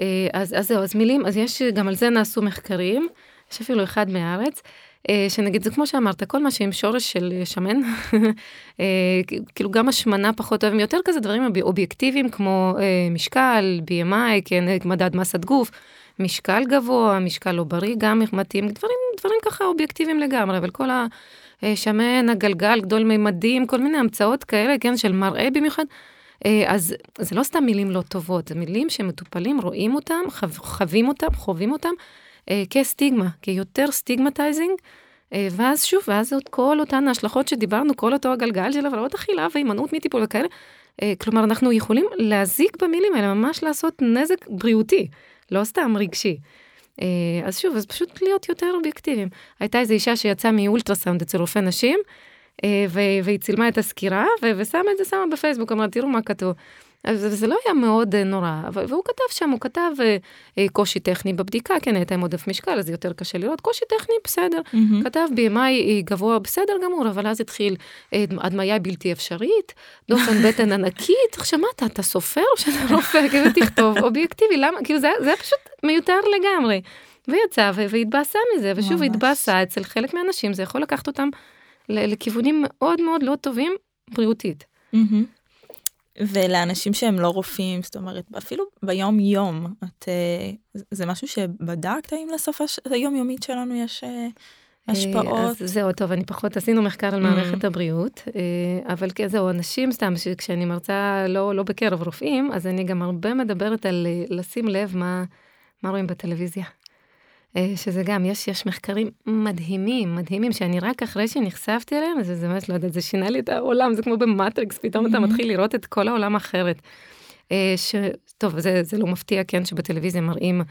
אה, אז אז זהו אז מילים אז יש גם על זה נעשו מחקרים יש אפילו אחד מהארץ. אה, שנגיד זה כמו שאמרת כל מה שעם שורש של שמן אה, כאילו גם השמנה פחות אוהבים יותר כזה דברים אובייקטיביים כמו משקל BMI כן מדד מסת גוף משקל גבוה, משקל לא בריא, גם מתאים, דברים, דברים ככה אובייקטיביים לגמרי, אבל כל השמן, הגלגל, גדול מימדים, כל מיני המצאות כאלה, כן, של מראה במיוחד. אה, אז זה לא סתם מילים לא טובות, זה מילים שמטופלים רואים אותם, חווים אותם, חווים אותם אה, כסטיגמה, כיותר stigmatizing. אה, ואז שוב, ואז עוד כל אותן ההשלכות שדיברנו, כל אותו הגלגל של הפרעות אכילה והימנעות מטיפול וכאלה. כלומר, אנחנו יכולים להזיק במילים האלה, ממש לעשות נזק בריאותי. לא סתם רגשי. אה, אז שוב, אז פשוט להיות יותר אובייקטיביים. הייתה איזו אישה שיצאה מאולטרסאונד אצל רופא נשים, אה, והיא צילמה את הסקירה, ושמה את זה, שמה בפייסבוק, אמרה, תראו מה כתוב. אז זה לא היה מאוד אה, נורא, והוא כתב שם, הוא כתב אה, אה, קושי טכני בבדיקה, כן, הייתה עם עודף משקל, אז יותר קשה לראות, קושי טכני, בסדר. Mm-hmm. כתב BMI גבוה, בסדר גמור, אבל אז התחיל הדמיה בלתי אפשרית, דופן בטן ענקית, עכשיו מה אתה, אתה סופר או שאתה רופא, כאילו תכתוב אובייקטיבי, למה, כאילו זה, זה פשוט מיותר לגמרי. ויצא והתבאסה מזה, ושוב התבאסה אצל חלק מהאנשים, זה יכול לקחת אותם לכיוונים מאוד מאוד לא טובים בריאותית. Mm-hmm. ולאנשים שהם לא רופאים, זאת אומרת, אפילו ביום יום, את, אה, זה משהו שבדקת האם לסופה היומיומית שלנו יש אה, השפעות? אז זהו, טוב, אני פחות, עשינו מחקר על מערכת mm. הבריאות, אה, אבל זהו, אנשים סתם, כשאני מרצה לא, לא בקרב רופאים, אז אני גם הרבה מדברת על לשים לב מה, מה רואים בטלוויזיה. אה, שזה גם, יש, יש מחקרים מדהימים, מדהימים, שאני רק אחרי שנחשפתי אליהם, זה, זה ממש, לא יודעת, זה שינה לי את העולם, זה כמו במטריקס, פתאום אתה מתחיל לראות את כל העולם אחרת. אה, ש... טוב, זה, זה לא מפתיע, כן, שבטלוויזיה מראים,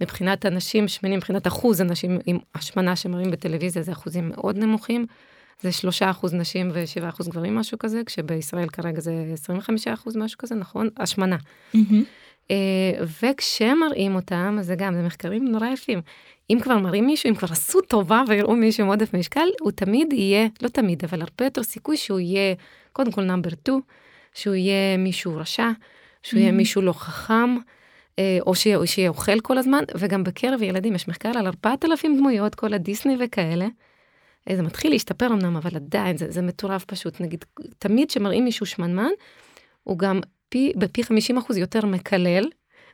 מבחינת אנשים שמנים, מבחינת אחוז אנשים עם השמנה שמראים בטלוויזיה, זה אחוזים מאוד נמוכים. זה שלושה אחוז נשים ושבעה אחוז גברים, משהו כזה, כשבישראל כרגע זה 25 אחוז, משהו כזה, נכון? השמנה. Mm-hmm. אה, וכשמראים אותם, אז זה גם, זה מחקרים נורא יפים. אם כבר מראים מישהו, אם כבר עשו טובה ויראו מישהו עם עודף משקל, הוא תמיד יהיה, לא תמיד, אבל הרבה יותר סיכוי שהוא יהיה, קודם כל נאמבר 2, שהוא יהיה מישהו רשע, שהוא mm-hmm. יהיה מישהו לא חכם, אה, או שיהיה, שיהיה אוכל כל הזמן, וגם בקרב ילדים יש מחקר על 4,000 דמויות, כל הדיסני וכאלה. אה, זה מתחיל להשתפר אמנם, אבל עדיין זה, זה מטורף פשוט. נגיד, תמיד כשמראים מישהו שמנמן, הוא גם פי, בפי 50 אחוז יותר מקלל,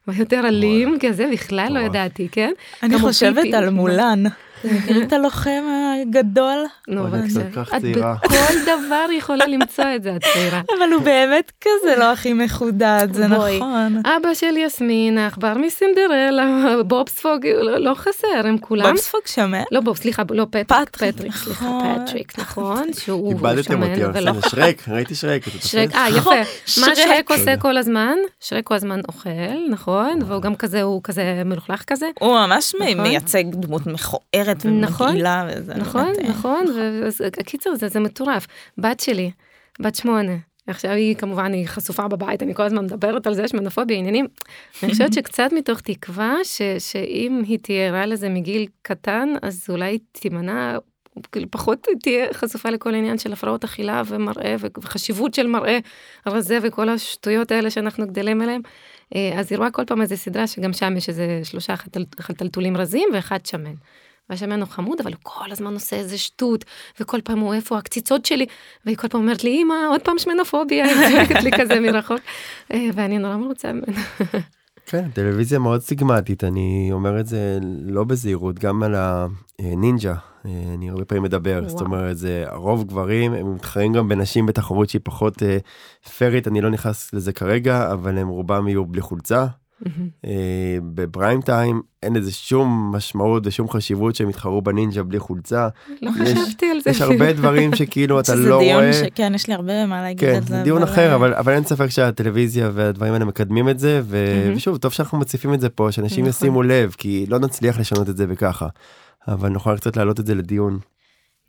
ויותר אלים כזה, בכלל לא ידעתי, כן? אני חושבת על מולן. מכיר את הלוחם הגדול? נו, בבקשה. את בכל דבר יכולה למצוא את זה, את צעירה. אבל הוא באמת כזה לא הכי מחודד, זה נכון. אבא של יסמין, העכבר מסינדרלה, בובספוג, לא, לא חסר, הם כולם. בובספוג שמן? לא בוב, סליחה, לא פטריק, סליחה, נכון. פטריק, נכון, שהוא שמן. איבדתם אותי, שרק, ראיתי שרק. שרק, אה, יפה. מה שרק עושה כל הזמן? שרק כל הזמן אוכל, נכון, והוא גם כזה, הוא כזה מלוכלך כזה. הוא ממש נכון. מייצג דמות מכוערת. אחרת נכון, ומגעילה. וזה נכון, באמת, אה, נכון, וקיצר זה, זה מטורף. בת שלי, בת שמונה, עכשיו היא כמובן היא חשופה בבית, אני כל הזמן מדברת על זה, יש מנופוביה, עניינים. אני חושבת שקצת מתוך תקווה ש, שאם היא תהיה רע לזה מגיל קטן, אז אולי תימנע, כאילו פחות תהיה חשופה לכל עניין של הפרעות אכילה ומראה וחשיבות של מראה רזה וכל השטויות האלה שאנחנו גדלים אליהם. אה, אז היא רואה כל פעם איזה סדרה שגם שם יש איזה שלושה חלטלטולים רזים ואחד שמן. והשמן הוא חמוד, אבל הוא כל הזמן עושה איזה שטות, וכל פעם הוא איפה הקציצות שלי, והיא כל פעם אומרת לי, אמא, עוד פעם שמנופוביה, היא צועקת לי כזה מרחוק, אה, ואני נורא מרוצה ממנה. כן, טלוויזיה מאוד סיגמטית, אני אומר את זה לא בזהירות, גם על הנינג'ה, אה, אני הרבה פעמים מדבר, וואו. זאת אומרת, זה הרוב גברים, הם מתחרים גם בנשים בתחרות שהיא פחות אה, פיירית, אני לא נכנס לזה כרגע, אבל הם רובם יהיו בלי חולצה, אה, בפריים טיים אין לזה שום משמעות ושום חשיבות שהם יתחרו בנינג'ה בלי חולצה. לא חשבתי על זה. יש הרבה דברים שכאילו אתה לא רואה. כן, יש לי הרבה מה להגיד על זה. כן, דיון אחר, אבל אין ספק שהטלוויזיה והדברים האלה מקדמים את זה, ושוב, טוב שאנחנו מציפים את זה פה, שאנשים נכון. ישימו לב, כי לא נצליח לשנות את זה בככה. אבל נוכל קצת להעלות את זה לדיון.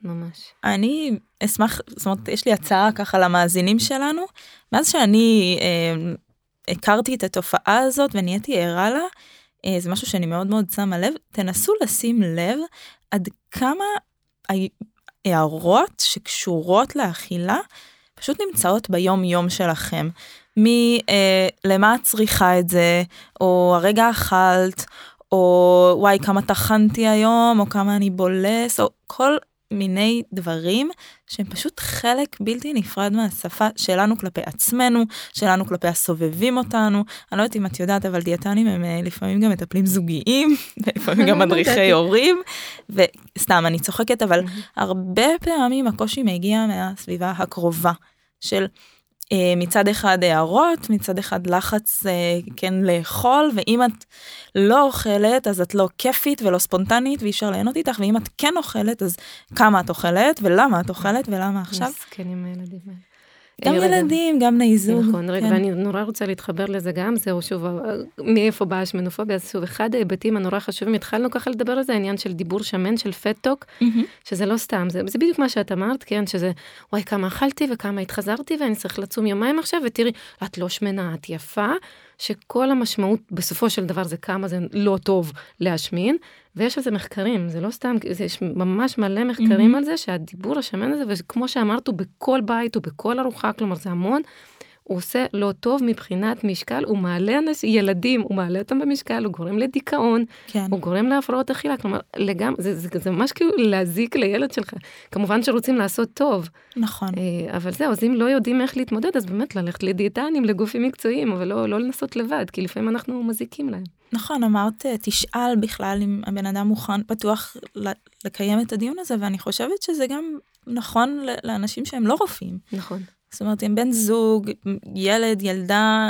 ממש. אני אשמח, זאת אומרת, יש לי הצעה ככה למאזינים שלנו. מאז שאני אה, הכרתי את התופעה הזאת ונהייתי ערה לה, אה, זה משהו שאני מאוד מאוד שמה לב, תנסו לשים לב עד כמה הערות שקשורות לאכילה פשוט נמצאות ביום יום שלכם. מלמה אה, את צריכה את זה, או הרגע אכלת, או וואי כמה טחנתי היום, או כמה אני בולס, או כל מיני דברים שהם פשוט חלק בלתי נפרד מהשפה שלנו כלפי עצמנו, שלנו כלפי הסובבים אותנו. אני לא יודעת אם את יודעת, אבל דיאטנים הם אה, לפעמים גם מטפלים זוגיים, ולפעמים גם מדריכי הורים, וסתם, אני צוחקת, אבל הרבה פעמים הקושי מגיע מהסביבה הקרובה של מצד אחד הערות, מצד אחד לחץ אה, כן לאכול, ואם את לא אוכלת אז את לא כיפית ולא ספונטנית ואי אפשר ליהנות איתך, ואם את כן אוכלת אז כמה את אוכלת ולמה את אוכלת ולמה עכשיו. מסכנים הילדים האלה. גם ילדים, גם בני זוג. נכון, רגע, כן. ואני נורא רוצה להתחבר לזה גם, זהו, שוב, מאיפה באה השמנופוביה, אז שוב, אחד ההיבטים הנורא חשובים, התחלנו ככה לדבר על זה, העניין של דיבור שמן, של פט-טוק, שזה לא סתם, זה, זה בדיוק מה שאת אמרת, כן, שזה, וואי, כמה אכלתי וכמה התחזרתי, ואני צריך לצום יומיים עכשיו, ותראי, את לא שמנה, את יפה, שכל המשמעות בסופו של דבר זה כמה זה לא טוב להשמין, ויש על זה מחקרים, זה לא סתם, יש ממש מלא מחקרים mm-hmm. על זה, שהדיבור השמן הזה, וכמו שאמרת, הוא בכל בית, ובכל ארוחה, כלומר זה המון, הוא עושה לא טוב מבחינת משקל, הוא מעלה אנשים, ילדים, הוא מעלה אותם במשקל, הוא גורם לדיכאון, כן. הוא גורם להפרעות אכילה, כלומר, לגמרי, זה, זה, זה, ממש כאילו להזיק לילד שלך. כמובן שרוצים לעשות טוב. נכון. אה, אבל זהו, אז אם לא יודעים איך להתמודד, אז באמת ללכת לדיאטנים, לגופים מקצועיים, אבל לא, לא לנסות לבד, כי לפעמים אנחנו מזיקים להם. נכון, אמרת, אה, תשאל בכלל אם הבן אדם מוכן, פתוח לקיים את הדיון הזה, ואני חושבת שזה גם נכון לאנשים שהם לא רופאים. נכון. זאת אומרת, אם בן זוג, ילד, ילדה,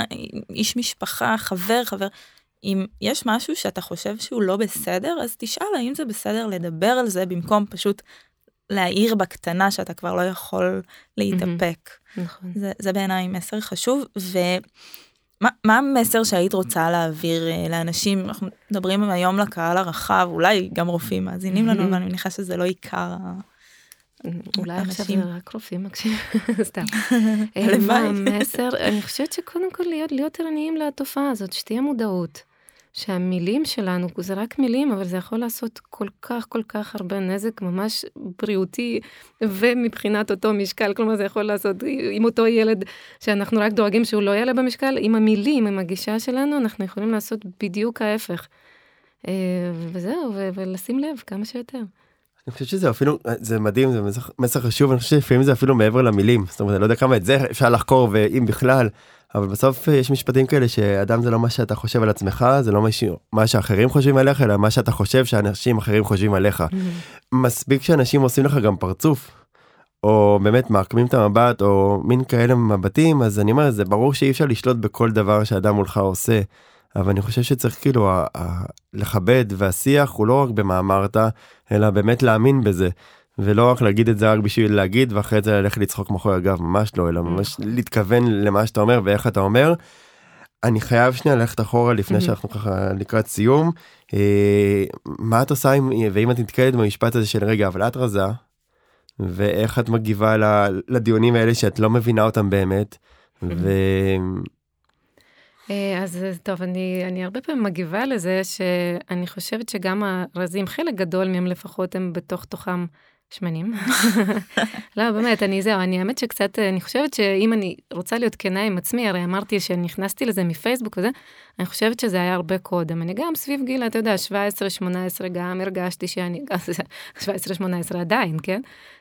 איש משפחה, חבר, חבר, אם יש משהו שאתה חושב שהוא לא בסדר, אז תשאל האם זה בסדר לדבר על זה במקום פשוט להעיר בקטנה שאתה כבר לא יכול להתאפק. נכון. זה, זה בעיניי מסר חשוב, ומה המסר שהיית רוצה להעביר אה, לאנשים? אנחנו מדברים היום לקהל הרחב, אולי גם רופאים מאזינים לנו, אבל אני מניחה שזה לא עיקר אולי עכשיו זה רק רופאים מקשיבים, סתם. מה המסר? אני חושבת שקודם כל להיות, להיות ערניים לתופעה הזאת, שתהיה מודעות. שהמילים שלנו, זה רק מילים, אבל זה יכול לעשות כל כך כל כך הרבה נזק ממש בריאותי, ומבחינת אותו משקל, כלומר זה יכול לעשות עם אותו ילד שאנחנו רק דואגים שהוא לא יעלה במשקל, עם המילים, עם הגישה שלנו, אנחנו יכולים לעשות בדיוק ההפך. אה, וזהו, ולשים לב כמה שיותר. אני חושב שזה אפילו זה מדהים זה מסר, מסר חשוב אני חושב שלפעמים זה אפילו מעבר למילים זאת אומרת אני לא יודע כמה את זה אפשר לחקור ואם בכלל אבל בסוף יש משפטים כאלה שאדם זה לא מה שאתה חושב על עצמך זה לא מה שאחרים חושבים עליך אלא מה שאתה חושב שאנשים אחרים חושבים עליך. Mm-hmm. מספיק שאנשים עושים לך גם פרצוף. או באמת מעקמים את המבט או מין כאלה מבטים אז אני אומר זה ברור שאי אפשר לשלוט בכל דבר שאדם מולך עושה. אבל אני חושב שצריך כאילו ה- ה- לכבד והשיח הוא לא רק במה אמרת אלא באמת להאמין בזה. ולא רק להגיד את זה רק בשביל להגיד ואחרי זה ללכת לצחוק מאחורי הגב ממש לא אלא ממש להתכוון למה שאתה אומר ואיך אתה אומר. אני חייב שנייה ללכת אחורה לפני שאנחנו ככה לקראת סיום. אה, מה את עושה עם ואם את נתקלת במשפט הזה של רגע אבל את רזה. ואיך את מגיבה לדיונים האלה שאת לא מבינה אותם באמת. ו... אה, אז טוב, אני, אני הרבה פעמים מגיבה לזה שאני חושבת שגם הרזים, חלק גדול מהם לפחות, הם בתוך תוכם שמנים. לא, באמת, אני זהו, אני האמת שקצת, אני חושבת שאם אני רוצה להיות כנה עם עצמי, הרי אמרתי שנכנסתי לזה מפייסבוק וזה, אני חושבת שזה היה הרבה קודם. אני גם סביב גיל, אתה יודע, 17-18 גם הרגשתי שאני, 17-18 עדיין, כן?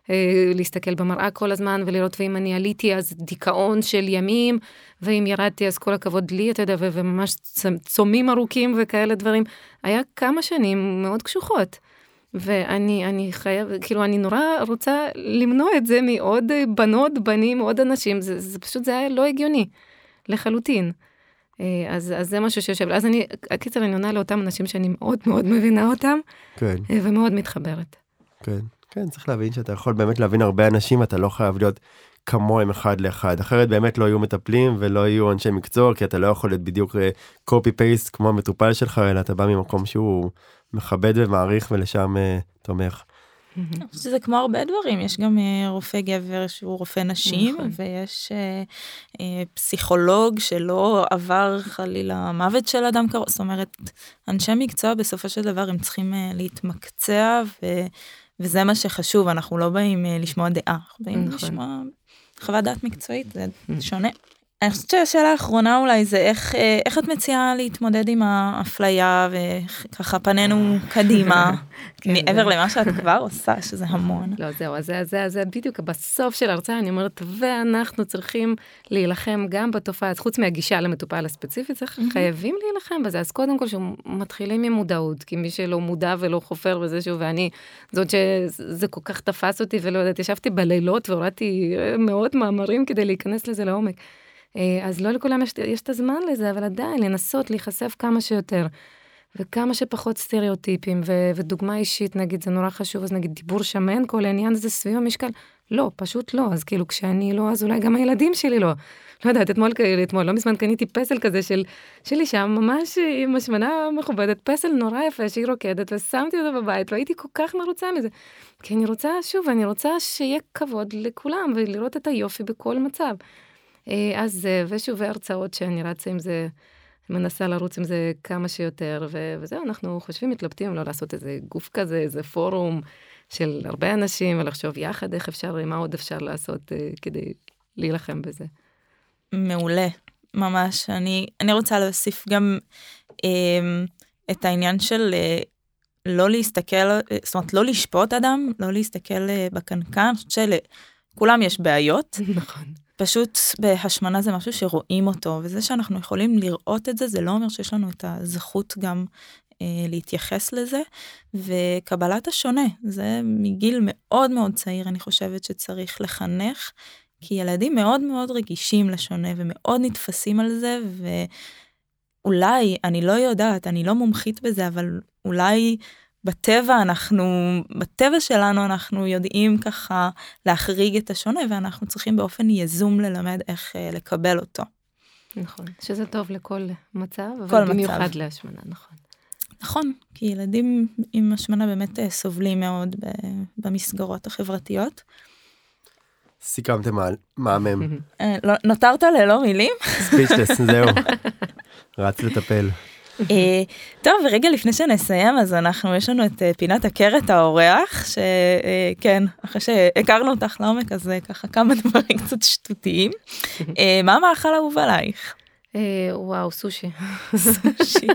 אה, להסתכל במראה כל הזמן ולראות ואם אני עליתי אז דיכאון של ימים, ואם ירדתי אז כל הכבוד לי, אתה יודע, וממש צומים ארוכים וכאלה דברים. היה כמה שנים מאוד קשוחות. ואני אני חייב, כאילו, אני נורא רוצה למנוע את זה מעוד בנות, בנים, עוד אנשים, זה, זה פשוט, זה היה לא הגיוני, לחלוטין. אה, אז, אז זה משהו שיושב, אז אני, הקיצר, אני עונה לאותם אנשים שאני מאוד מאוד מבינה אותם, כן. אה, ומאוד מתחברת. כן, כן, צריך להבין שאתה יכול באמת להבין הרבה אנשים, אתה לא חייב להיות כמוהם אחד לאחד, אחרת באמת לא יהיו מטפלים ולא יהיו אנשי מקצוע, כי אתה לא יכול להיות בדיוק קופי אה, פייסט כמו המטופל שלך, אלא אתה בא ממקום שהוא מכבד ומעריך ולשם uh, תומך. זה כמו הרבה דברים יש גם uh, רופא גבר שהוא רופא נשים נכון. ויש uh, פסיכולוג שלא עבר חלילה מוות של אדם קרוב זאת אומרת אנשי מקצוע בסופו של דבר הם צריכים להתמקצע ו, וזה מה שחשוב אנחנו לא באים לשמוע דעה אנחנו באים נכון. לשמוע חוות דעת מקצועית זה שונה. אני חושבת שהשאלה האחרונה אולי זה איך, אה, איך את מציעה להתמודד עם האפליה וככה פנינו קדימה, כן, מעבר זה... למה שאת כבר עושה, שזה המון. לא, זהו, אז זה, זה, זה בדיוק בסוף של ההרצאה, אני אומרת, ואנחנו צריכים להילחם גם בתופעה, אז חוץ מהגישה למטופל הספציפי, צריך. חייבים להילחם בזה, אז קודם כל שמתחילים עם מודעות, כי מי שלא מודע ולא חופר בזה שהוא, ואני, זאת שזה כל כך תפס אותי ולא יודעת, ישבתי בלילות והורדתי אה, מאות מאמרים כדי להיכנס לזה לעומק. אה, אז לא לכולם יש, יש את הזמן לזה, אבל עדיין לנסות להיחשף כמה שיותר. וכמה שפחות סטריאוטיפים, ו- ודוגמה אישית, נגיד, זה נורא חשוב, אז נגיד דיבור שמן, כל העניין הזה סביב המשקל, לא, פשוט לא. אז כאילו, כשאני לא, אז אולי גם הילדים שלי לא. לא יודעת, אתמול, אתמול, לא מזמן קניתי פסל כזה של, של אישה ממש עם השמנה מכובדת, פסל נורא יפה שהיא רוקדת, ושמתי אותו בבית, והייתי כל כך מרוצה מזה. כי אני רוצה, שוב, אני רוצה שיהיה כבוד לכולם, ולראות את היופי בכל מצב. אה, אז, ושוב, הרצאות שאני רצה עם זה, מנסה לרוץ עם זה כמה שיותר, ו- וזהו, אנחנו חושבים, מתלבטים לא לעשות איזה גוף כזה, איזה פורום של הרבה אנשים, ולחשוב יחד איך אפשר, מה עוד אפשר לעשות uh, כדי להילחם בזה. מעולה, ממש. אני, אני רוצה להוסיף גם אה, את העניין של אה, לא להסתכל, זאת אומרת, לא לשפוט אדם, לא להסתכל אה, בקנקן, אני חושבת שלכולם יש בעיות. נכון. פשוט בהשמנה זה משהו שרואים אותו, וזה שאנחנו יכולים לראות את זה, זה לא אומר שיש לנו את הזכות גם אה, להתייחס לזה, וקבלת השונה, זה מגיל מאוד מאוד צעיר, אני חושבת שצריך לחנך, כי ילדים מאוד מאוד רגישים לשונה ומאוד נתפסים על זה, ואולי, אני לא יודעת, אני לא מומחית בזה, אבל אולי בטבע אנחנו, בטבע שלנו אנחנו יודעים ככה להחריג את השונה, ואנחנו צריכים באופן יזום ללמד איך uh, לקבל אותו. נכון, שזה טוב לכל מצב, אבל במיוחד להשמנה, נכון. נכון, כי ילדים עם השמנה באמת אה, סובלים מאוד במסגרות החברתיות. סיכמתם מהמם. אה, לא, נותרת ללא מילים? ספיצ'לס, זהו. רץ לטפל. אה, טוב, רגע לפני שנסיים, אז אנחנו, יש לנו את אה, פינת הכרת האורח, שכן, אחרי שהכרנו אותך לעומק, אז ככה כמה דברים קצת שטותיים. מה המאכל האהוב עלייך? וואו, סושי. סושי.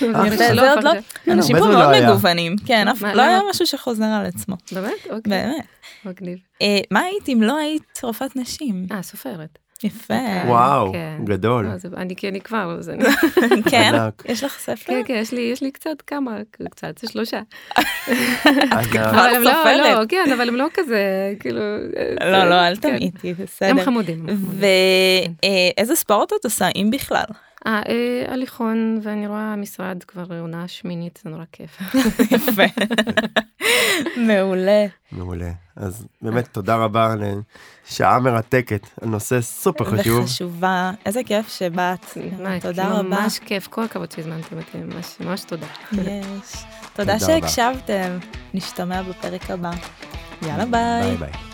לא- אנשים פה מאוד מגוונים, כן, לא היה משהו שחוזר על עצמו. באמת? אוקיי. באמת. מגניב. מה היית אם לא היית רופאת נשים? אה, סופרת. יפה. וואו, כן. גדול. אני כי אני כבר, אז אני... כן? יש לך ספר? כן, כן, יש לי קצת כמה, קצת, זה שלושה. את כבר סופרת. לא, כן, אבל הם לא כזה, כאילו... לא, לא, אל תמעיטי, בסדר. הם חמודים. ואיזה ספורט את עושה, אם בכלל? אה, הליכון, ואני רואה משרד כבר עונה שמינית, זה נורא כיף. יפה. מעולה. מעולה. אז באמת תודה רבה לשעה מרתקת, הנושא סופר חשוב. וחשובה, איזה כיף שבאת. תודה רבה. ממש כיף, כל הכבוד שהזמנתם אותי, ממש תודה. יש. תודה שהקשבתם. נשתמע בפרק הבא. יאללה ביי. ביי ביי.